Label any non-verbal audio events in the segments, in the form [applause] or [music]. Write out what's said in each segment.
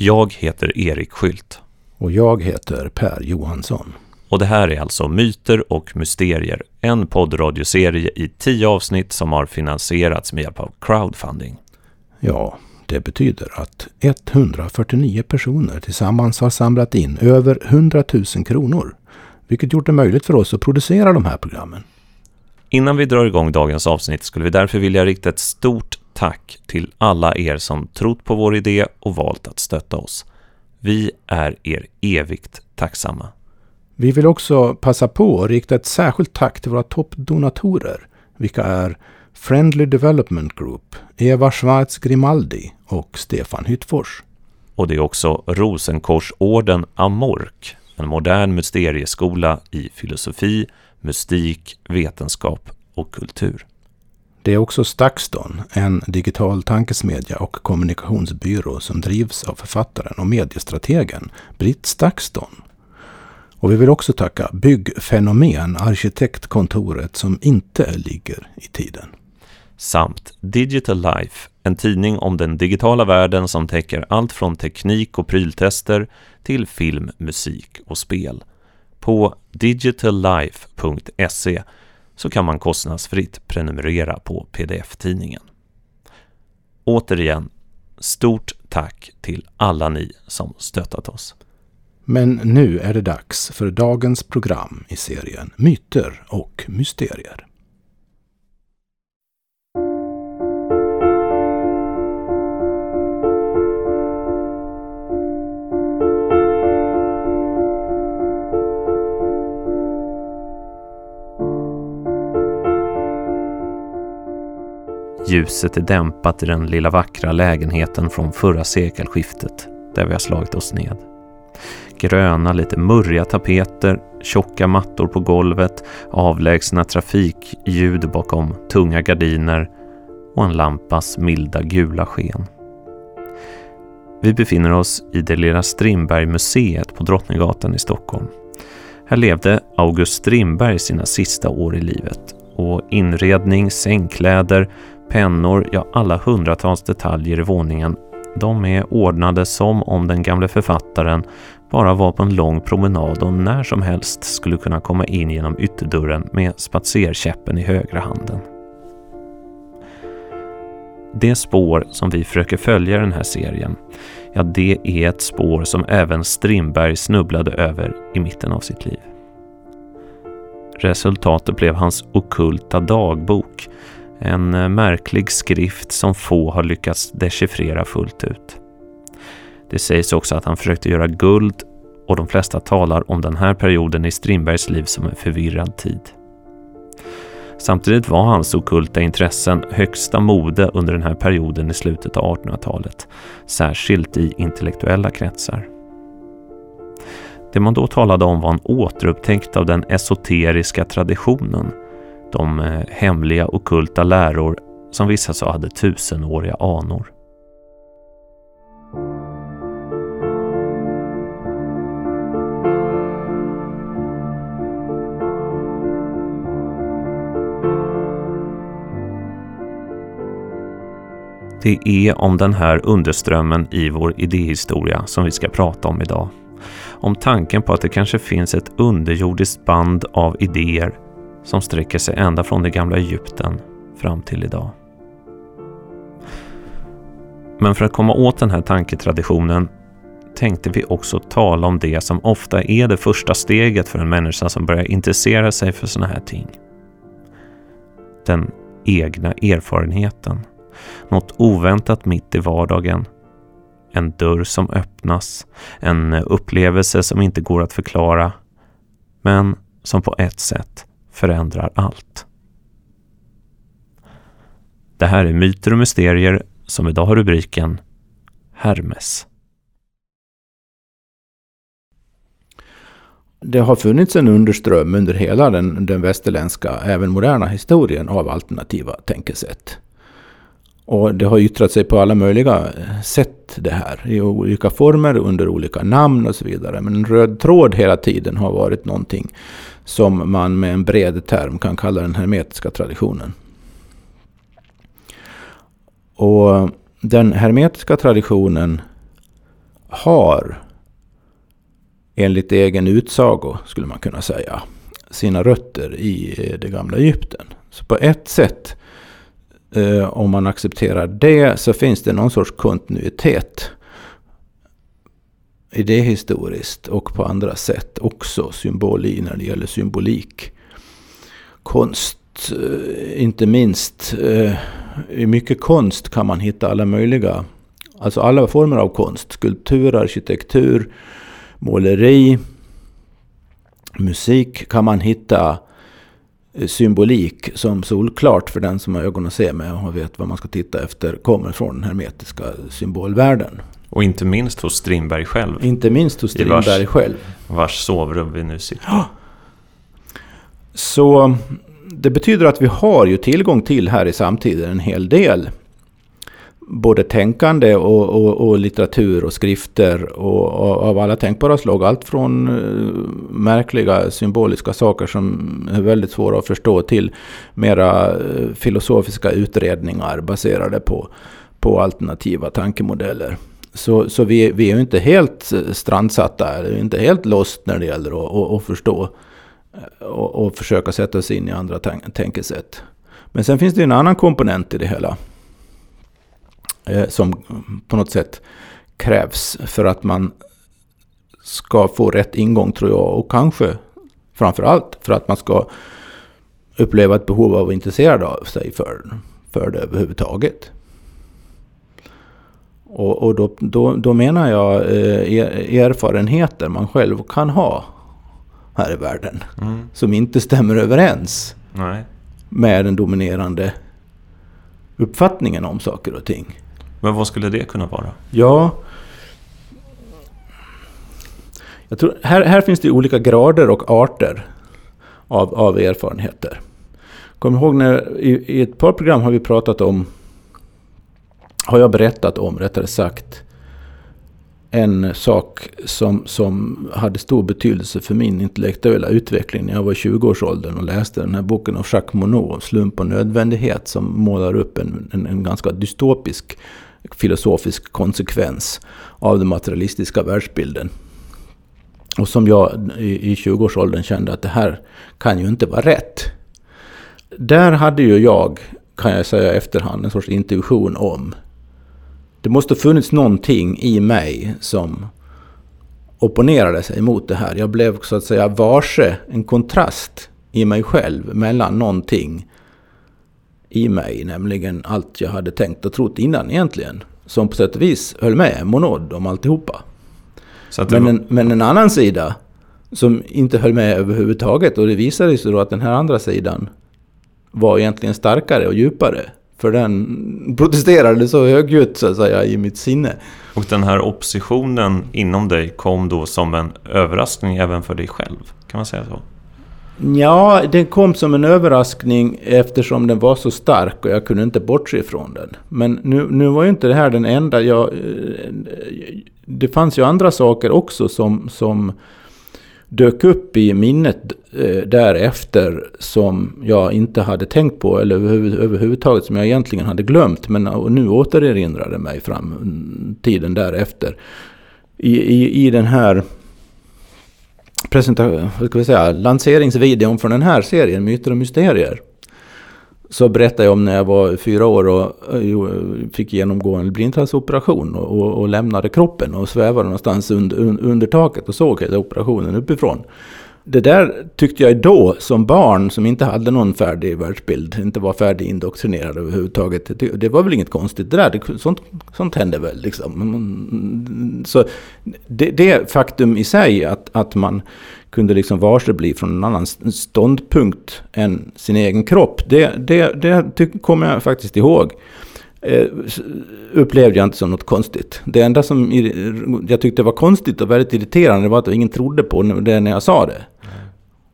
Jag heter Erik Skylt. Och jag heter Per Johansson. Och det här är alltså Myter och mysterier, en poddradioserie i tio avsnitt som har finansierats med hjälp av crowdfunding. Ja, det betyder att 149 personer tillsammans har samlat in över 100 000 kronor. Vilket gjort det möjligt för oss att producera de här programmen. Innan vi drar igång dagens avsnitt skulle vi därför vilja rikta ett stort tack till alla er som trott på vår idé och valt att stötta oss. Vi är er evigt tacksamma. Vi vill också passa på att rikta ett särskilt tack till våra toppdonatorer, vilka är Friendly Development Group, Eva Schwarz Grimaldi och Stefan Hyttfors. Och det är också Rosenkorsorden Amork, en modern mysterieskola i filosofi, mystik, vetenskap och kultur. Det är också Stakston, en digital tankesmedja och kommunikationsbyrå som drivs av författaren och mediestrategen Britt Stakston. Och vi vill också tacka Byggfenomen, arkitektkontoret som inte ligger i tiden. Samt Digital Life, en tidning om den digitala världen som täcker allt från teknik och pryltester till film, musik och spel. På digitallife.se så kan man kostnadsfritt prenumerera på pdf-tidningen. Återigen, stort tack till alla ni som stöttat oss. Men nu är det dags för dagens program i serien Myter och mysterier. Ljuset är dämpat i den lilla vackra lägenheten från förra sekelskiftet där vi har slagit oss ned. Gröna, lite murriga tapeter, tjocka mattor på golvet, avlägsna trafikljud bakom tunga gardiner och en lampas milda gula sken. Vi befinner oss i det lilla Strindbergmuseet på Drottninggatan i Stockholm. Här levde August Strindberg sina sista år i livet och inredning, sängkläder, pennor, ja alla hundratals detaljer i våningen, de är ordnade som om den gamle författaren bara var på en lång promenad och när som helst skulle kunna komma in genom ytterdörren med spatserkäppen i högra handen. Det spår som vi försöker följa i den här serien, ja det är ett spår som även Strindberg snubblade över i mitten av sitt liv. Resultatet blev hans okulta dagbok en eh, märklig skrift som få har lyckats dechiffrera fullt ut. Det sägs också att han försökte göra guld och de flesta talar om den här perioden i Strindbergs liv som en förvirrad tid. Samtidigt var hans okulta intressen högsta mode under den här perioden i slutet av 1800-talet, särskilt i intellektuella kretsar. Det man då talade om var en återupptäckt av den esoteriska traditionen de eh, hemliga okulta läror som vissa sa hade tusenåriga anor. Det är om den här underströmmen i vår idéhistoria som vi ska prata om idag. Om tanken på att det kanske finns ett underjordiskt band av idéer som sträcker sig ända från det gamla Egypten fram till idag. Men för att komma åt den här tanketraditionen tänkte vi också tala om det som ofta är det första steget för en människa som börjar intressera sig för sådana här ting. Den egna erfarenheten. Något oväntat mitt i vardagen. En dörr som öppnas. En upplevelse som inte går att förklara. Men som på ett sätt förändrar allt. Det här är Myter och mysterier som idag har rubriken Hermes. Det har funnits en underström under hela den, den västerländska, även moderna historien av alternativa tänkesätt. Och det har yttrat sig på alla möjliga eh, sätt det här. I olika former, under olika namn och så vidare. Men en röd tråd hela tiden har varit någonting som man med en bred term kan kalla den hermetiska traditionen. Och den hermetiska traditionen har enligt egen utsago, skulle man kunna säga, sina rötter i eh, det gamla Egypten. Så på ett sätt, eh, om man accepterar det, så finns det någon sorts kontinuitet idéhistoriskt och på andra sätt också symboli när det gäller symbolik. Konst, eh, inte minst. Eh, I mycket konst kan man hitta alla möjliga, alltså alla former av konst. Skulptur, arkitektur, måleri, musik kan man hitta eh, symbolik som solklart för den som har ögon att se med och vet vad man ska titta efter kommer från den hermetiska symbolvärlden. Och inte minst hos Strindberg själv. Inte minst hos Strindberg vars, själv. Vars sovrum vi nu sitter. Ja. Så det betyder att vi har ju tillgång till här i samtiden en hel del. Både tänkande och, och, och litteratur och skrifter och, och, av alla tänkbara slag. Allt från uh, märkliga symboliska saker som är väldigt svåra att förstå till mera uh, filosofiska utredningar baserade på, på alternativa tankemodeller. Så, så vi, vi är ju inte helt eh, strandsatta, eller inte helt lost när det gäller att, att, att förstå eh, och, och, försöka sätta sig in i andra tänkesätt. Men sen finns det en annan komponent i det hela. Eh, som på något sätt krävs för att man ska få rätt ingång tror jag. Och kanske framför allt för att man ska uppleva ett behov av att vara intresserad av sig för, för det överhuvudtaget. Och, och då, då, då, menar jag eh, erfarenheter man själv kan ha här i världen. Mm. Som inte stämmer överens Nej. med den dominerande uppfattningen om saker och ting. Men vad skulle det kunna vara? Ja, jag tror, här, här finns det olika grader och arter av, av erfarenheter. Kom ihåg när i, i ett par program har vi pratat om har jag berättat om, rättare sagt, en sak som, som hade stor betydelse för min intellektuella utveckling när jag var i 20-årsåldern och läste den här boken av Jacques Monod, Slump och nödvändighet, som målar upp en, en, en ganska dystopisk filosofisk konsekvens av den materialistiska världsbilden. Och som jag i, i 20-årsåldern kände att det här kan ju inte vara rätt. Där hade ju jag, kan jag säga efterhand, en sorts intuition om det måste funnits någonting i mig som opponerade sig mot det här. Jag blev så att säga varse en kontrast i mig själv mellan någonting i mig, nämligen allt jag hade tänkt och trott innan egentligen. Som på sätt och vis höll med Monod om alltihopa. men, en, men en annan sida som inte höll med överhuvudtaget och det visade sig då att den här andra sidan var egentligen starkare och djupare. För den protesterade så högljutt så att säga i mitt sinne. Och den här oppositionen inom dig kom då som en överraskning även för dig själv? Kan man säga så? Ja, den kom som en överraskning eftersom den var så stark och jag kunde inte bortse ifrån den. Men nu, nu var ju inte det här den enda. Jag, eh, det fanns ju andra saker också som, som dök upp i minnet eh, därefter som jag inte hade tänkt på eller överhuvud, överhuvudtaget som jag egentligen hade glömt. Men nu återerinrade mig fram mm, tiden därefter. I, i, i den här presenta- vad ska vi säga, lanseringsvideon från den här serien, Myter och Mysterier så berättade jag om när jag var fyra år och eh, fick genomgå en blindtarmsoperation och, och, och, lämnade kroppen och svävade någonstans under, under taket och såg hela operationen uppifrån. Det där tyckte jag då, som barn som inte hade någon färdig världsbild, inte var färdigindoktrinerad överhuvudtaget. Det, var väl inget konstigt det där, det, sånt, sånt hände väl liksom. Så det, det faktum i sig att, att man kunde liksom varse bli från en annan ståndpunkt än sin egen kropp. Det, det, det kommer jag faktiskt ihåg. Eh, upplevde jag inte som något konstigt. Det enda som jag tyckte var konstigt och väldigt irriterande var att ingen trodde på det när jag sa det.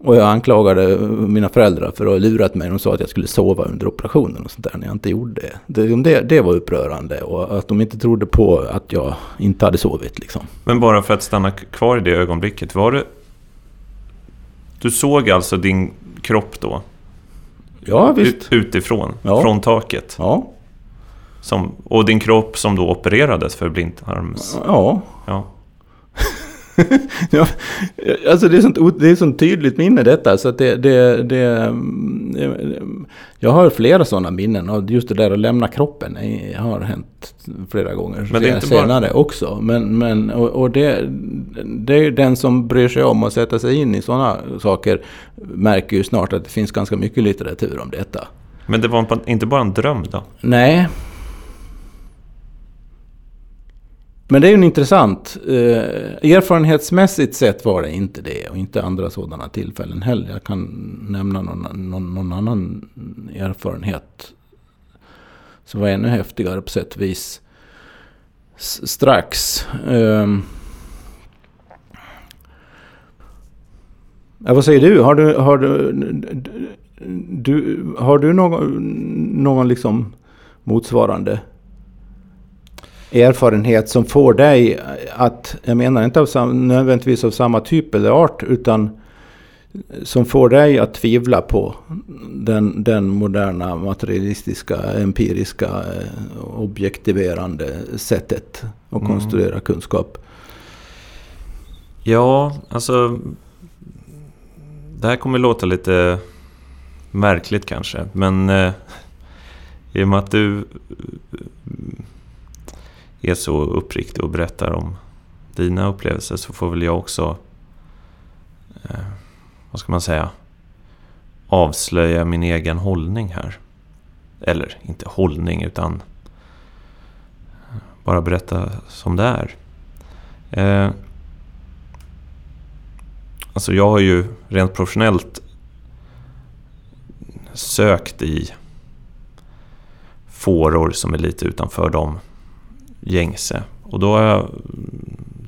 Och jag anklagade mina föräldrar för att ha lurat mig. De sa att jag skulle sova under operationen och sånt där när jag inte gjorde det. Det, det, var upprörande och att de inte trodde på att jag inte hade sovit. Liksom. Men bara för att stanna kvar i det ögonblicket. Var det du såg alltså din kropp då? Ja, visst. Utifrån? Ja. Från taket? Ja. Som, och din kropp som då opererades för blindtarms... Ja. Ja. [laughs] ja, alltså det är sånt, det är sånt tydligt minne detta så det, det, det, Jag har flera sådana minnen och just det där att lämna kroppen har hänt flera gånger men det är inte senare bara... också. Men, men, och, och det, det är den som bryr sig om att sätta sig in i sådana saker märker ju snart att det finns ganska mycket litteratur om detta. Men det var inte bara en dröm då? Nej, Men det är ju en intressant. Eh, erfarenhetsmässigt sett var det inte det. Och inte andra sådana tillfällen heller. Jag kan nämna någon, någon, någon annan erfarenhet. Som var ännu häftigare på sätt och vis. S strax. Eh, ja, vad säger du? Har du, har du, du, har du någon, någon liksom motsvarande erfarenhet som får dig att, jag menar inte av sam, nödvändigtvis av samma typ eller art, utan som får dig att tvivla på den, den moderna materialistiska, empiriska, eh, objektiverande sättet att mm. konstruera kunskap? Ja, alltså... Det här kommer låta lite märkligt kanske, men eh, i och med att du är så uppriktig och berättar om dina upplevelser så får väl jag också, eh, vad ska man säga, avslöja min egen hållning här. Eller inte hållning utan bara berätta som det är. Eh, alltså jag har ju rent professionellt sökt i fåror som är lite utanför dem gängse. Och då har jag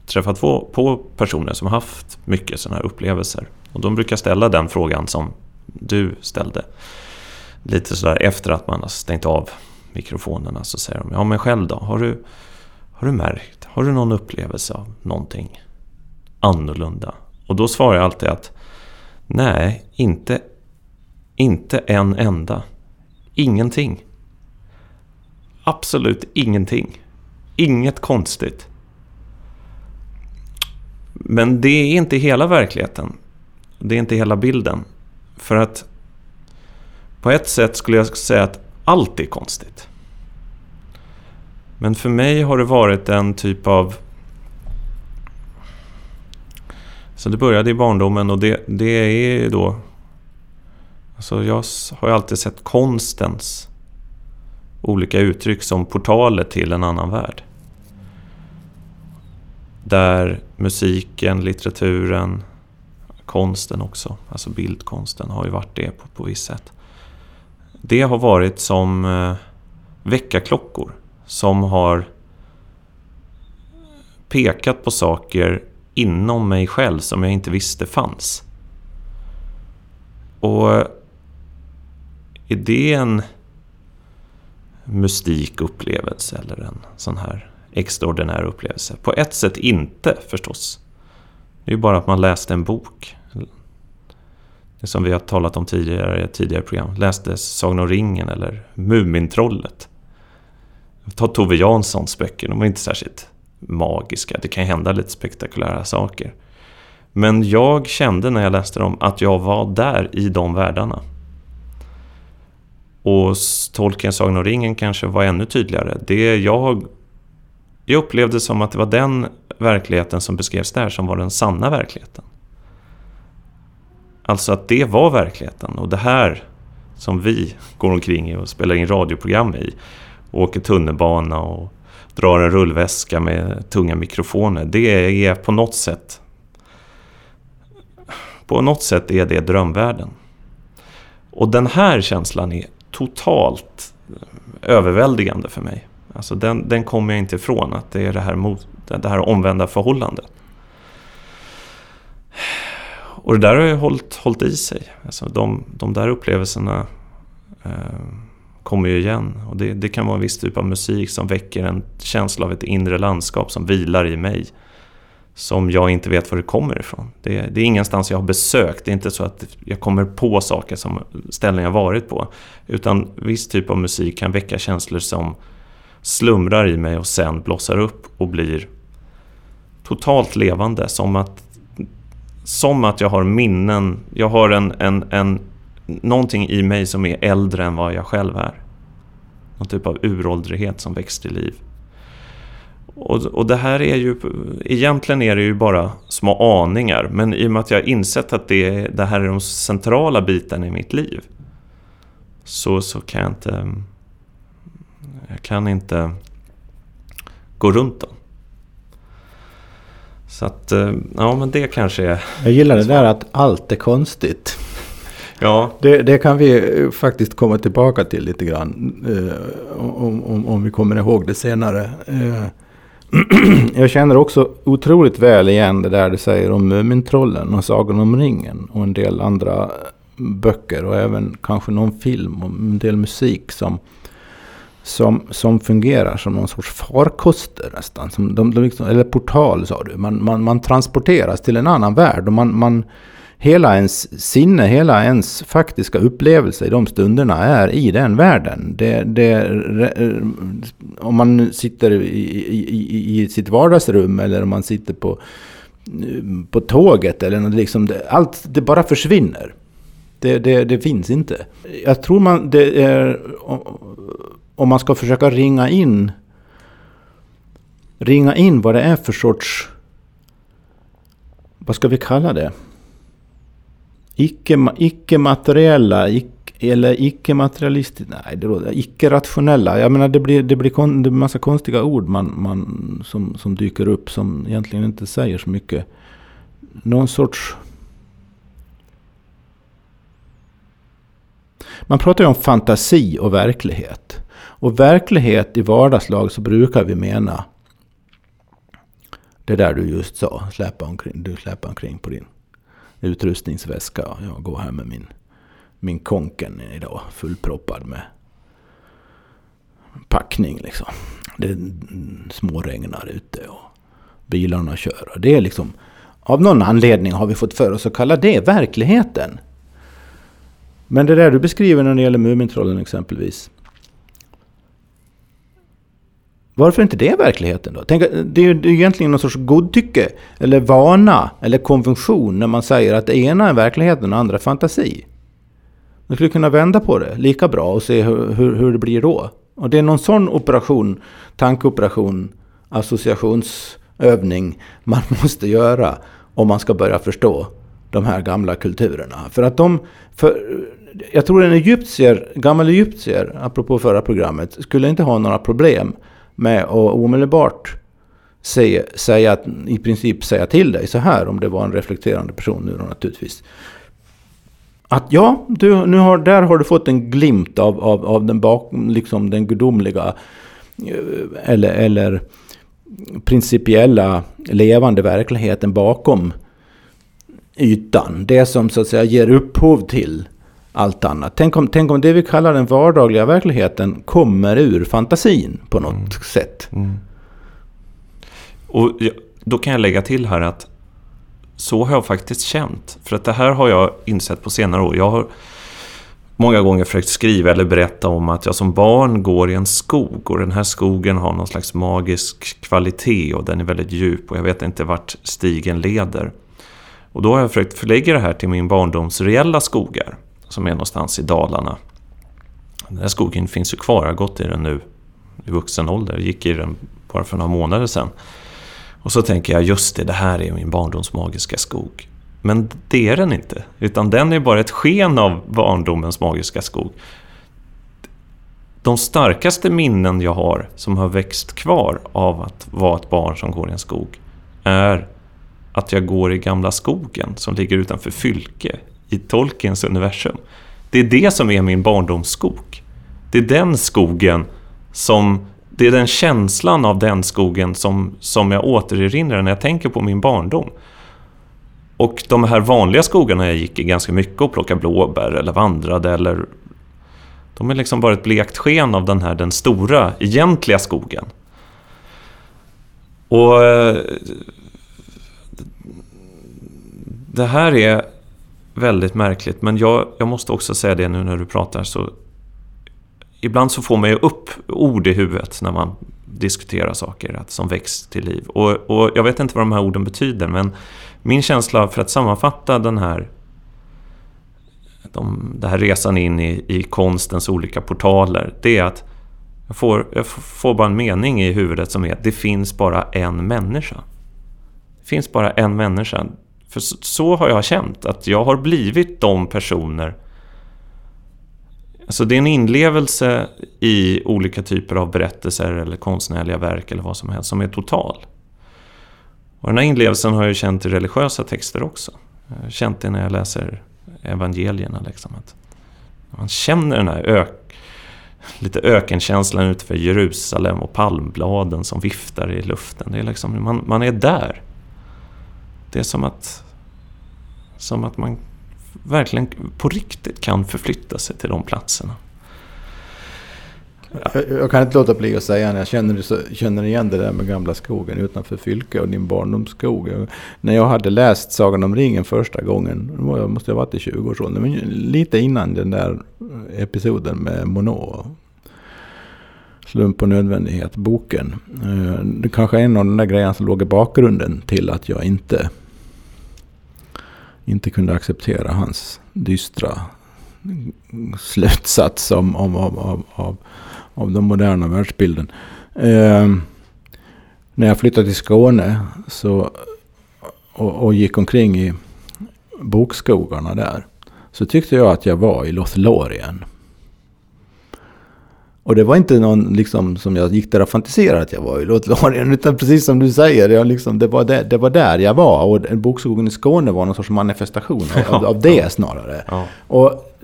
träffat två, på personer som har haft mycket sådana här upplevelser. Och de brukar ställa den frågan som du ställde. Lite sådär efter att man har stängt av mikrofonerna så säger de Ja men själv då? Har du, har du märkt? Har du någon upplevelse av någonting annorlunda? Och då svarar jag alltid att Nej, inte, inte en enda. Ingenting. Absolut ingenting. Inget konstigt. Men det är inte hela verkligheten. Det är inte hela bilden. För att på ett sätt skulle jag säga att allt är konstigt. Men för mig har det varit en typ av... Så det började i barndomen och det, det är ju då... Alltså jag har ju alltid sett konstens olika uttryck som portaler till en annan värld. Där musiken, litteraturen, konsten också, alltså bildkonsten har ju varit det på, på visst sätt. Det har varit som eh, väckarklockor som har pekat på saker inom mig själv som jag inte visste fanns. Och är det en mystik upplevelse eller en sån här extraordinär upplevelse. På ett sätt inte förstås. Det är ju bara att man läste en bok. Det som vi har talat om tidigare i ett tidigare program. Läste Sagan om ringen eller Mumintrollet. Ta Tove Janssons böcker, de är inte särskilt magiska. Det kan hända lite spektakulära saker. Men jag kände när jag läste dem att jag var där i de världarna. Och tolken Sagan om ringen kanske var ännu tydligare. Det jag jag upplevde som att det var den verkligheten som beskrevs där som var den sanna verkligheten. Alltså att det var verkligheten och det här som vi går omkring i och spelar in radioprogram i, åker tunnelbana och drar en rullväska med tunga mikrofoner. Det är på något sätt på något sätt är det drömvärlden. Och den här känslan är totalt överväldigande för mig. Alltså den, den kommer jag inte ifrån, att det är det här, mot, det här omvända förhållandet. Och det där har ju hållit, hållit i sig. Alltså de, de där upplevelserna eh, kommer ju igen. Och det, det, kan vara en viss typ av musik som väcker en känsla av ett inre landskap som vilar i mig. Som jag inte vet var det kommer ifrån. Det, det är ingenstans jag har besökt. Det är inte så att jag kommer på saker som ställen jag varit på. Utan viss typ av musik kan väcka känslor som slumrar i mig och sen blossar upp och blir totalt levande. Som att, som att jag har minnen, jag har en, en, en, någonting i mig som är äldre än vad jag själv är. Någon typ av uråldrighet som väcks till liv. Och, och det här är ju, egentligen är det ju bara små aningar, men i och med att jag har insett att det, det här är de centrala bitarna i mitt liv, så, så kan jag inte, jag kan inte gå runt dem. Så att, eh, ja men det kanske är... Jag gillar det där att allt är konstigt. Ja. Det, det, kan vi eh, faktiskt komma tillbaka till lite grann. Eh, om, om, om, vi kommer ihåg det senare. Eh, [clears throat] jag känner också otroligt väl igen det där du säger om Mumintrollen och Sagan om ringen och en del andra eh, böcker och även kanske någon film och en del musik som, som, som fungerar som någon sorts farkoster nästan. Som de, de liksom, eller portal sa du. Man, man, man transporteras till en annan värld och man, man hela ens sinne, hela ens faktiska upplevelse i de stunderna är i den världen. Det, det, om man sitter i, i, i sitt vardagsrum eller om man sitter på, på tåget eller något liksom, allt det bara försvinner. Det, det, det finns inte. Jag tror man det är, om man ska försöka ringa in ringa in vad det är för sorts, vad ska vi kalla det? Icke-materiella, icke eller icke-materialistiska, nej det icke-rationella. Jag menar det blir, det blir kon, det massa konstiga ord man, man, som, som dyker upp som egentligen inte säger så mycket. Någon sorts... Man pratar ju om fantasi och verklighet. Och verklighet i vardagslag så brukar vi mena det där du just sa, släpa omkring, du släpar omkring på din utrustningsväska. Jag går här med min, min konken idag fullproppad med packning liksom. Det småregnar ute och bilarna kör. Och det är liksom, av någon anledning har vi fått för oss att kalla det verkligheten. Men det där du beskriver när det gäller Mumintrollen exempelvis. Varför är inte det verkligheten då? Tänk, det är ju egentligen någon sorts godtycke, eller vana, eller konvention när man säger att det ena är verkligheten och det andra är fantasi. Man skulle kunna vända på det lika bra och se hur, hur, hur det blir då. Och det är någon sån operation, tankeoperation, associationsövning man [laughs] måste göra om man ska börja förstå de här gamla kulturerna. För att de, för, jag tror en egyptier, gammal egyptier, apropå förra programmet, skulle inte ha några problem med att omedelbart säga, säga, i princip säga till dig så här om det var en reflekterande person nu då naturligtvis. Att ja, du, nu har, där har du fått en glimt av, av, av den, bak, liksom den gudomliga eh, eller, eller principiella levande verkligheten bakom ytan. Det som så att säga ger upphov till allt annat. Tänk om, tänk om det vi kallar den vardagliga verkligheten kommer ur fantasin på något mm. sätt. Mm. Och då kan jag lägga till här att så har jag faktiskt känt. För att det här har jag insett på senare år. Jag har många gånger försökt skriva eller berätta om att jag som barn går i en skog och den här skogen har någon slags magisk kvalitet och den är väldigt djup och jag vet inte vart stigen leder. Och då har jag försökt förlägga det här till min barndoms reella skogar som är någonstans i Dalarna. Den här skogen finns ju kvar, jag har gått i den nu i vuxen ålder, jag gick i den bara för några månader sedan. Och så tänker jag, just det, det här är min barndoms magiska skog. Men det är den inte, utan den är bara ett sken av barndomens magiska skog. De starkaste minnen jag har som har växt kvar av att vara ett barn som går i en skog är att jag går i gamla skogen som ligger utanför Fylke i Tolkiens universum. Det är det som är min barndomsskog. Det är den skogen som... Det är den känslan av den skogen som, som jag återerinrar när jag tänker på min barndom. Och de här vanliga skogarna jag gick i ganska mycket och plockade blåbär eller vandrade eller... De är liksom bara ett blekt sken av den här, den stora, egentliga skogen. Och... Eh, det här är väldigt märkligt. Men jag, jag måste också säga det nu när du pratar så... ibland så får man ju upp ord i huvudet när man diskuterar saker att, som väcks till liv. Och, och jag vet inte vad de här orden betyder, men min känsla för att sammanfatta den här de, den här resan in i, i konstens olika portaler, det är att jag får, jag får bara en mening i huvudet som är det finns bara en människa. Det finns bara en människa. För så, så har jag känt, att jag har blivit de personer Alltså det är en inlevelse i olika typer av berättelser eller konstnärliga verk eller vad som helst som är total. Och den här inlevelsen har jag känt i religiösa texter också. Jag har känt det när jag läser evangelierna. Liksom. Att man känner den här ök, lite ökenkänslan utanför Jerusalem och palmbladen som viftar i luften. Det är liksom, man, man är där. Det är som att, som att man verkligen på riktigt kan förflytta sig till de platserna. Jag, jag, kan inte låta bli att säga när jag känner, känner igen det där med gamla skogen utanför Fylke och din barndomsskog. När jag hade läst Sagan om ringen första gången, jag måste ha varit i 20-årsåldern, men lite innan den där episoden med Monod. Slump och nödvändighet, boken. Eh, det kanske är en av de där grejerna som låg i bakgrunden till att jag inte inte kunde acceptera hans dystra slutsats om, om, om, av, av, av den moderna världsbilden. Eh, när jag flyttade till Skåne så, och, och, gick omkring i bokskogarna där så tyckte jag att jag var i Lothlorien. Och det var inte någon liksom, som jag gick där och fantiserade att jag var i Lothlorien. Utan precis som du säger, jag liksom, det, var där, det var där jag var. Och Bokskogen i Skåne var någon sorts manifestation av, av det snarare. Ja. Och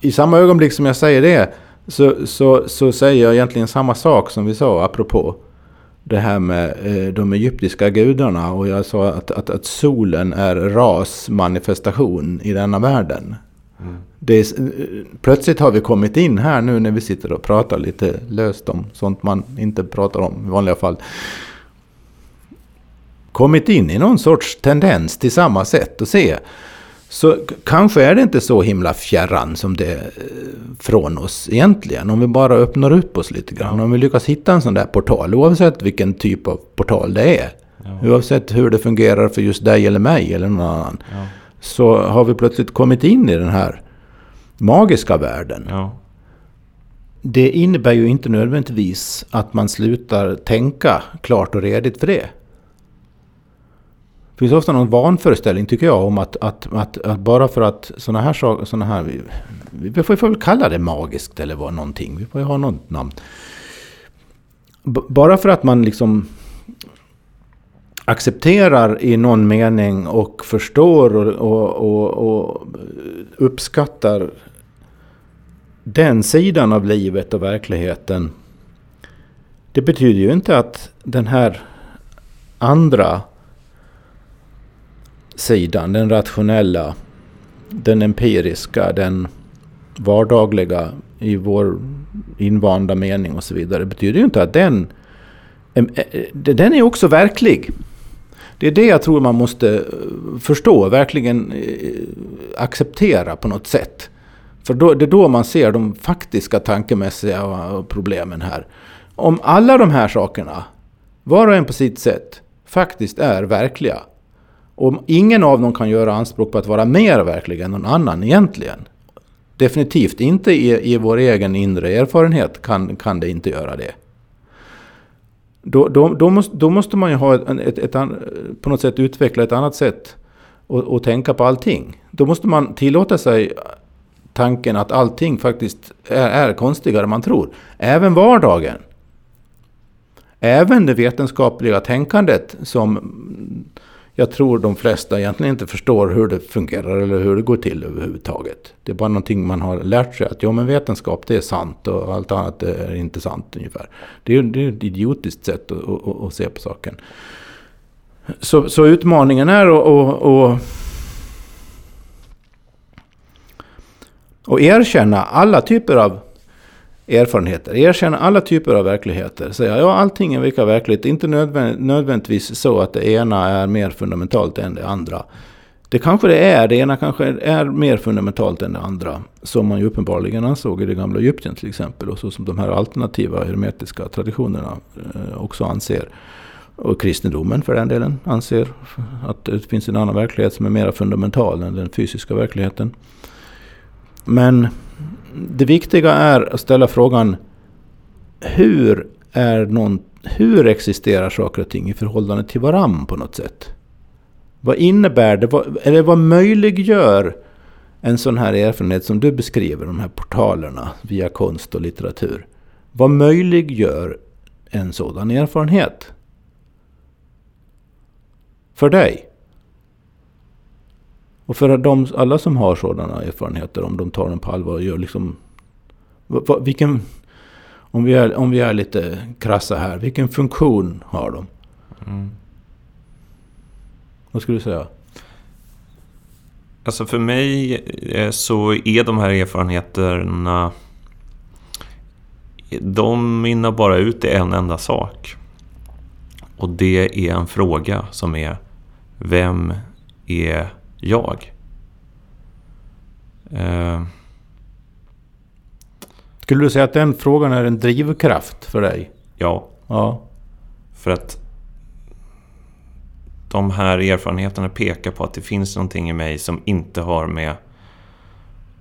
i samma ögonblick som jag säger det så, så, så säger jag egentligen samma sak som vi sa apropå det här med eh, de egyptiska gudarna. Och jag sa att, att, att solen är rasmanifestation i denna världen. Är, plötsligt har vi kommit in här nu när vi sitter och pratar lite löst om sånt man inte pratar om i vanliga fall. Kommit in i någon sorts tendens till samma sätt att se. Så kanske är det inte så himla fjärran som det är från oss egentligen. Om vi bara öppnar upp oss lite grann. Om vi lyckas hitta en sån där portal, oavsett vilken typ av portal det är. Ja. Oavsett hur det fungerar för just dig eller mig eller någon annan. Ja så har vi plötsligt kommit in i den här magiska världen. Ja. Det innebär ju inte nödvändigtvis att man slutar tänka klart och redigt för det. Det finns ofta någon vanföreställning tycker jag om att, att, att, att bara för att sådana här saker, såna här, vi, vi får väl kalla det magiskt eller vad någonting, vi får ju ha något namn. B bara för att man liksom accepterar i någon mening och förstår och, och, och, och, uppskattar den sidan av livet och verkligheten. Det betyder ju inte att den här andra sidan, den rationella, den empiriska, den vardagliga i vår invanda mening och så vidare, betyder ju inte att den, eh, eh, den är också verklig. Det är det jag tror man måste eh, förstå, verkligen eh, acceptera på något sätt. För då, det är då man ser de faktiska tankemässiga eh, problemen här. Om alla de här sakerna, var och en på sitt sätt, faktiskt är verkliga. Och ingen av dem kan göra anspråk på att vara mer verklig än någon annan egentligen. Definitivt inte i, i vår egen inre erfarenhet kan, kan det inte göra det. Då, då, då, måste, då måste man ju ha ett, ett, ett, på något sätt utveckla ett annat sätt att tänka på allting. Då måste man tillåta sig tanken att allting faktiskt är, är konstigare än man tror. Även vardagen. Även det vetenskapliga tänkandet som jag tror de flesta egentligen inte förstår hur det fungerar eller hur det går till överhuvudtaget. Det är bara någonting man har lärt sig att ja men vetenskap det är sant och allt annat är inte sant ungefär. Det är, det är ett idiotiskt sätt att, att, att, se på saken. Så, så utmaningen är att, att erkänna alla typer av erfarenheter. Erkänna alla typer av verkligheter. Säga ja, allting är lika verkligt. Inte nödvänd, nödvändigtvis så att det ena är mer fundamentalt än det andra. Det kanske det är. Det ena kanske är mer fundamentalt än det andra. Som man ju uppenbarligen ansåg i det gamla Egypten till exempel. Och så som de här alternativa hermetiska traditionerna eh, också anser. Och kristendomen för den delen anser att det finns en annan verklighet som är mer fundamental än den fysiska verkligheten. Men det viktiga är att ställa frågan hur, är någon, hur existerar saker och ting i förhållande till varann på något sätt? Vad innebär det? Vad, eller vad möjliggör en sån här erfarenhet som du beskriver, de här portalerna via konst och litteratur? Vad möjliggör en sådan erfarenhet? För dig? Och för de, alla som har sådana erfarenheter, om de tar dem på allvar och gör liksom... Vilken, om, vi är, om vi är lite krassa här, vilken funktion har de? Mm. Vad skulle du säga? Alltså för mig eh, så är de här erfarenheterna... De mynnar bara ut i en enda sak. Och det är en fråga som är Vem är jag? Eh. Skulle du säga att den frågan är en drivkraft för dig? Ja. ja. För att de här erfarenheterna pekar på att det finns någonting i mig som inte har med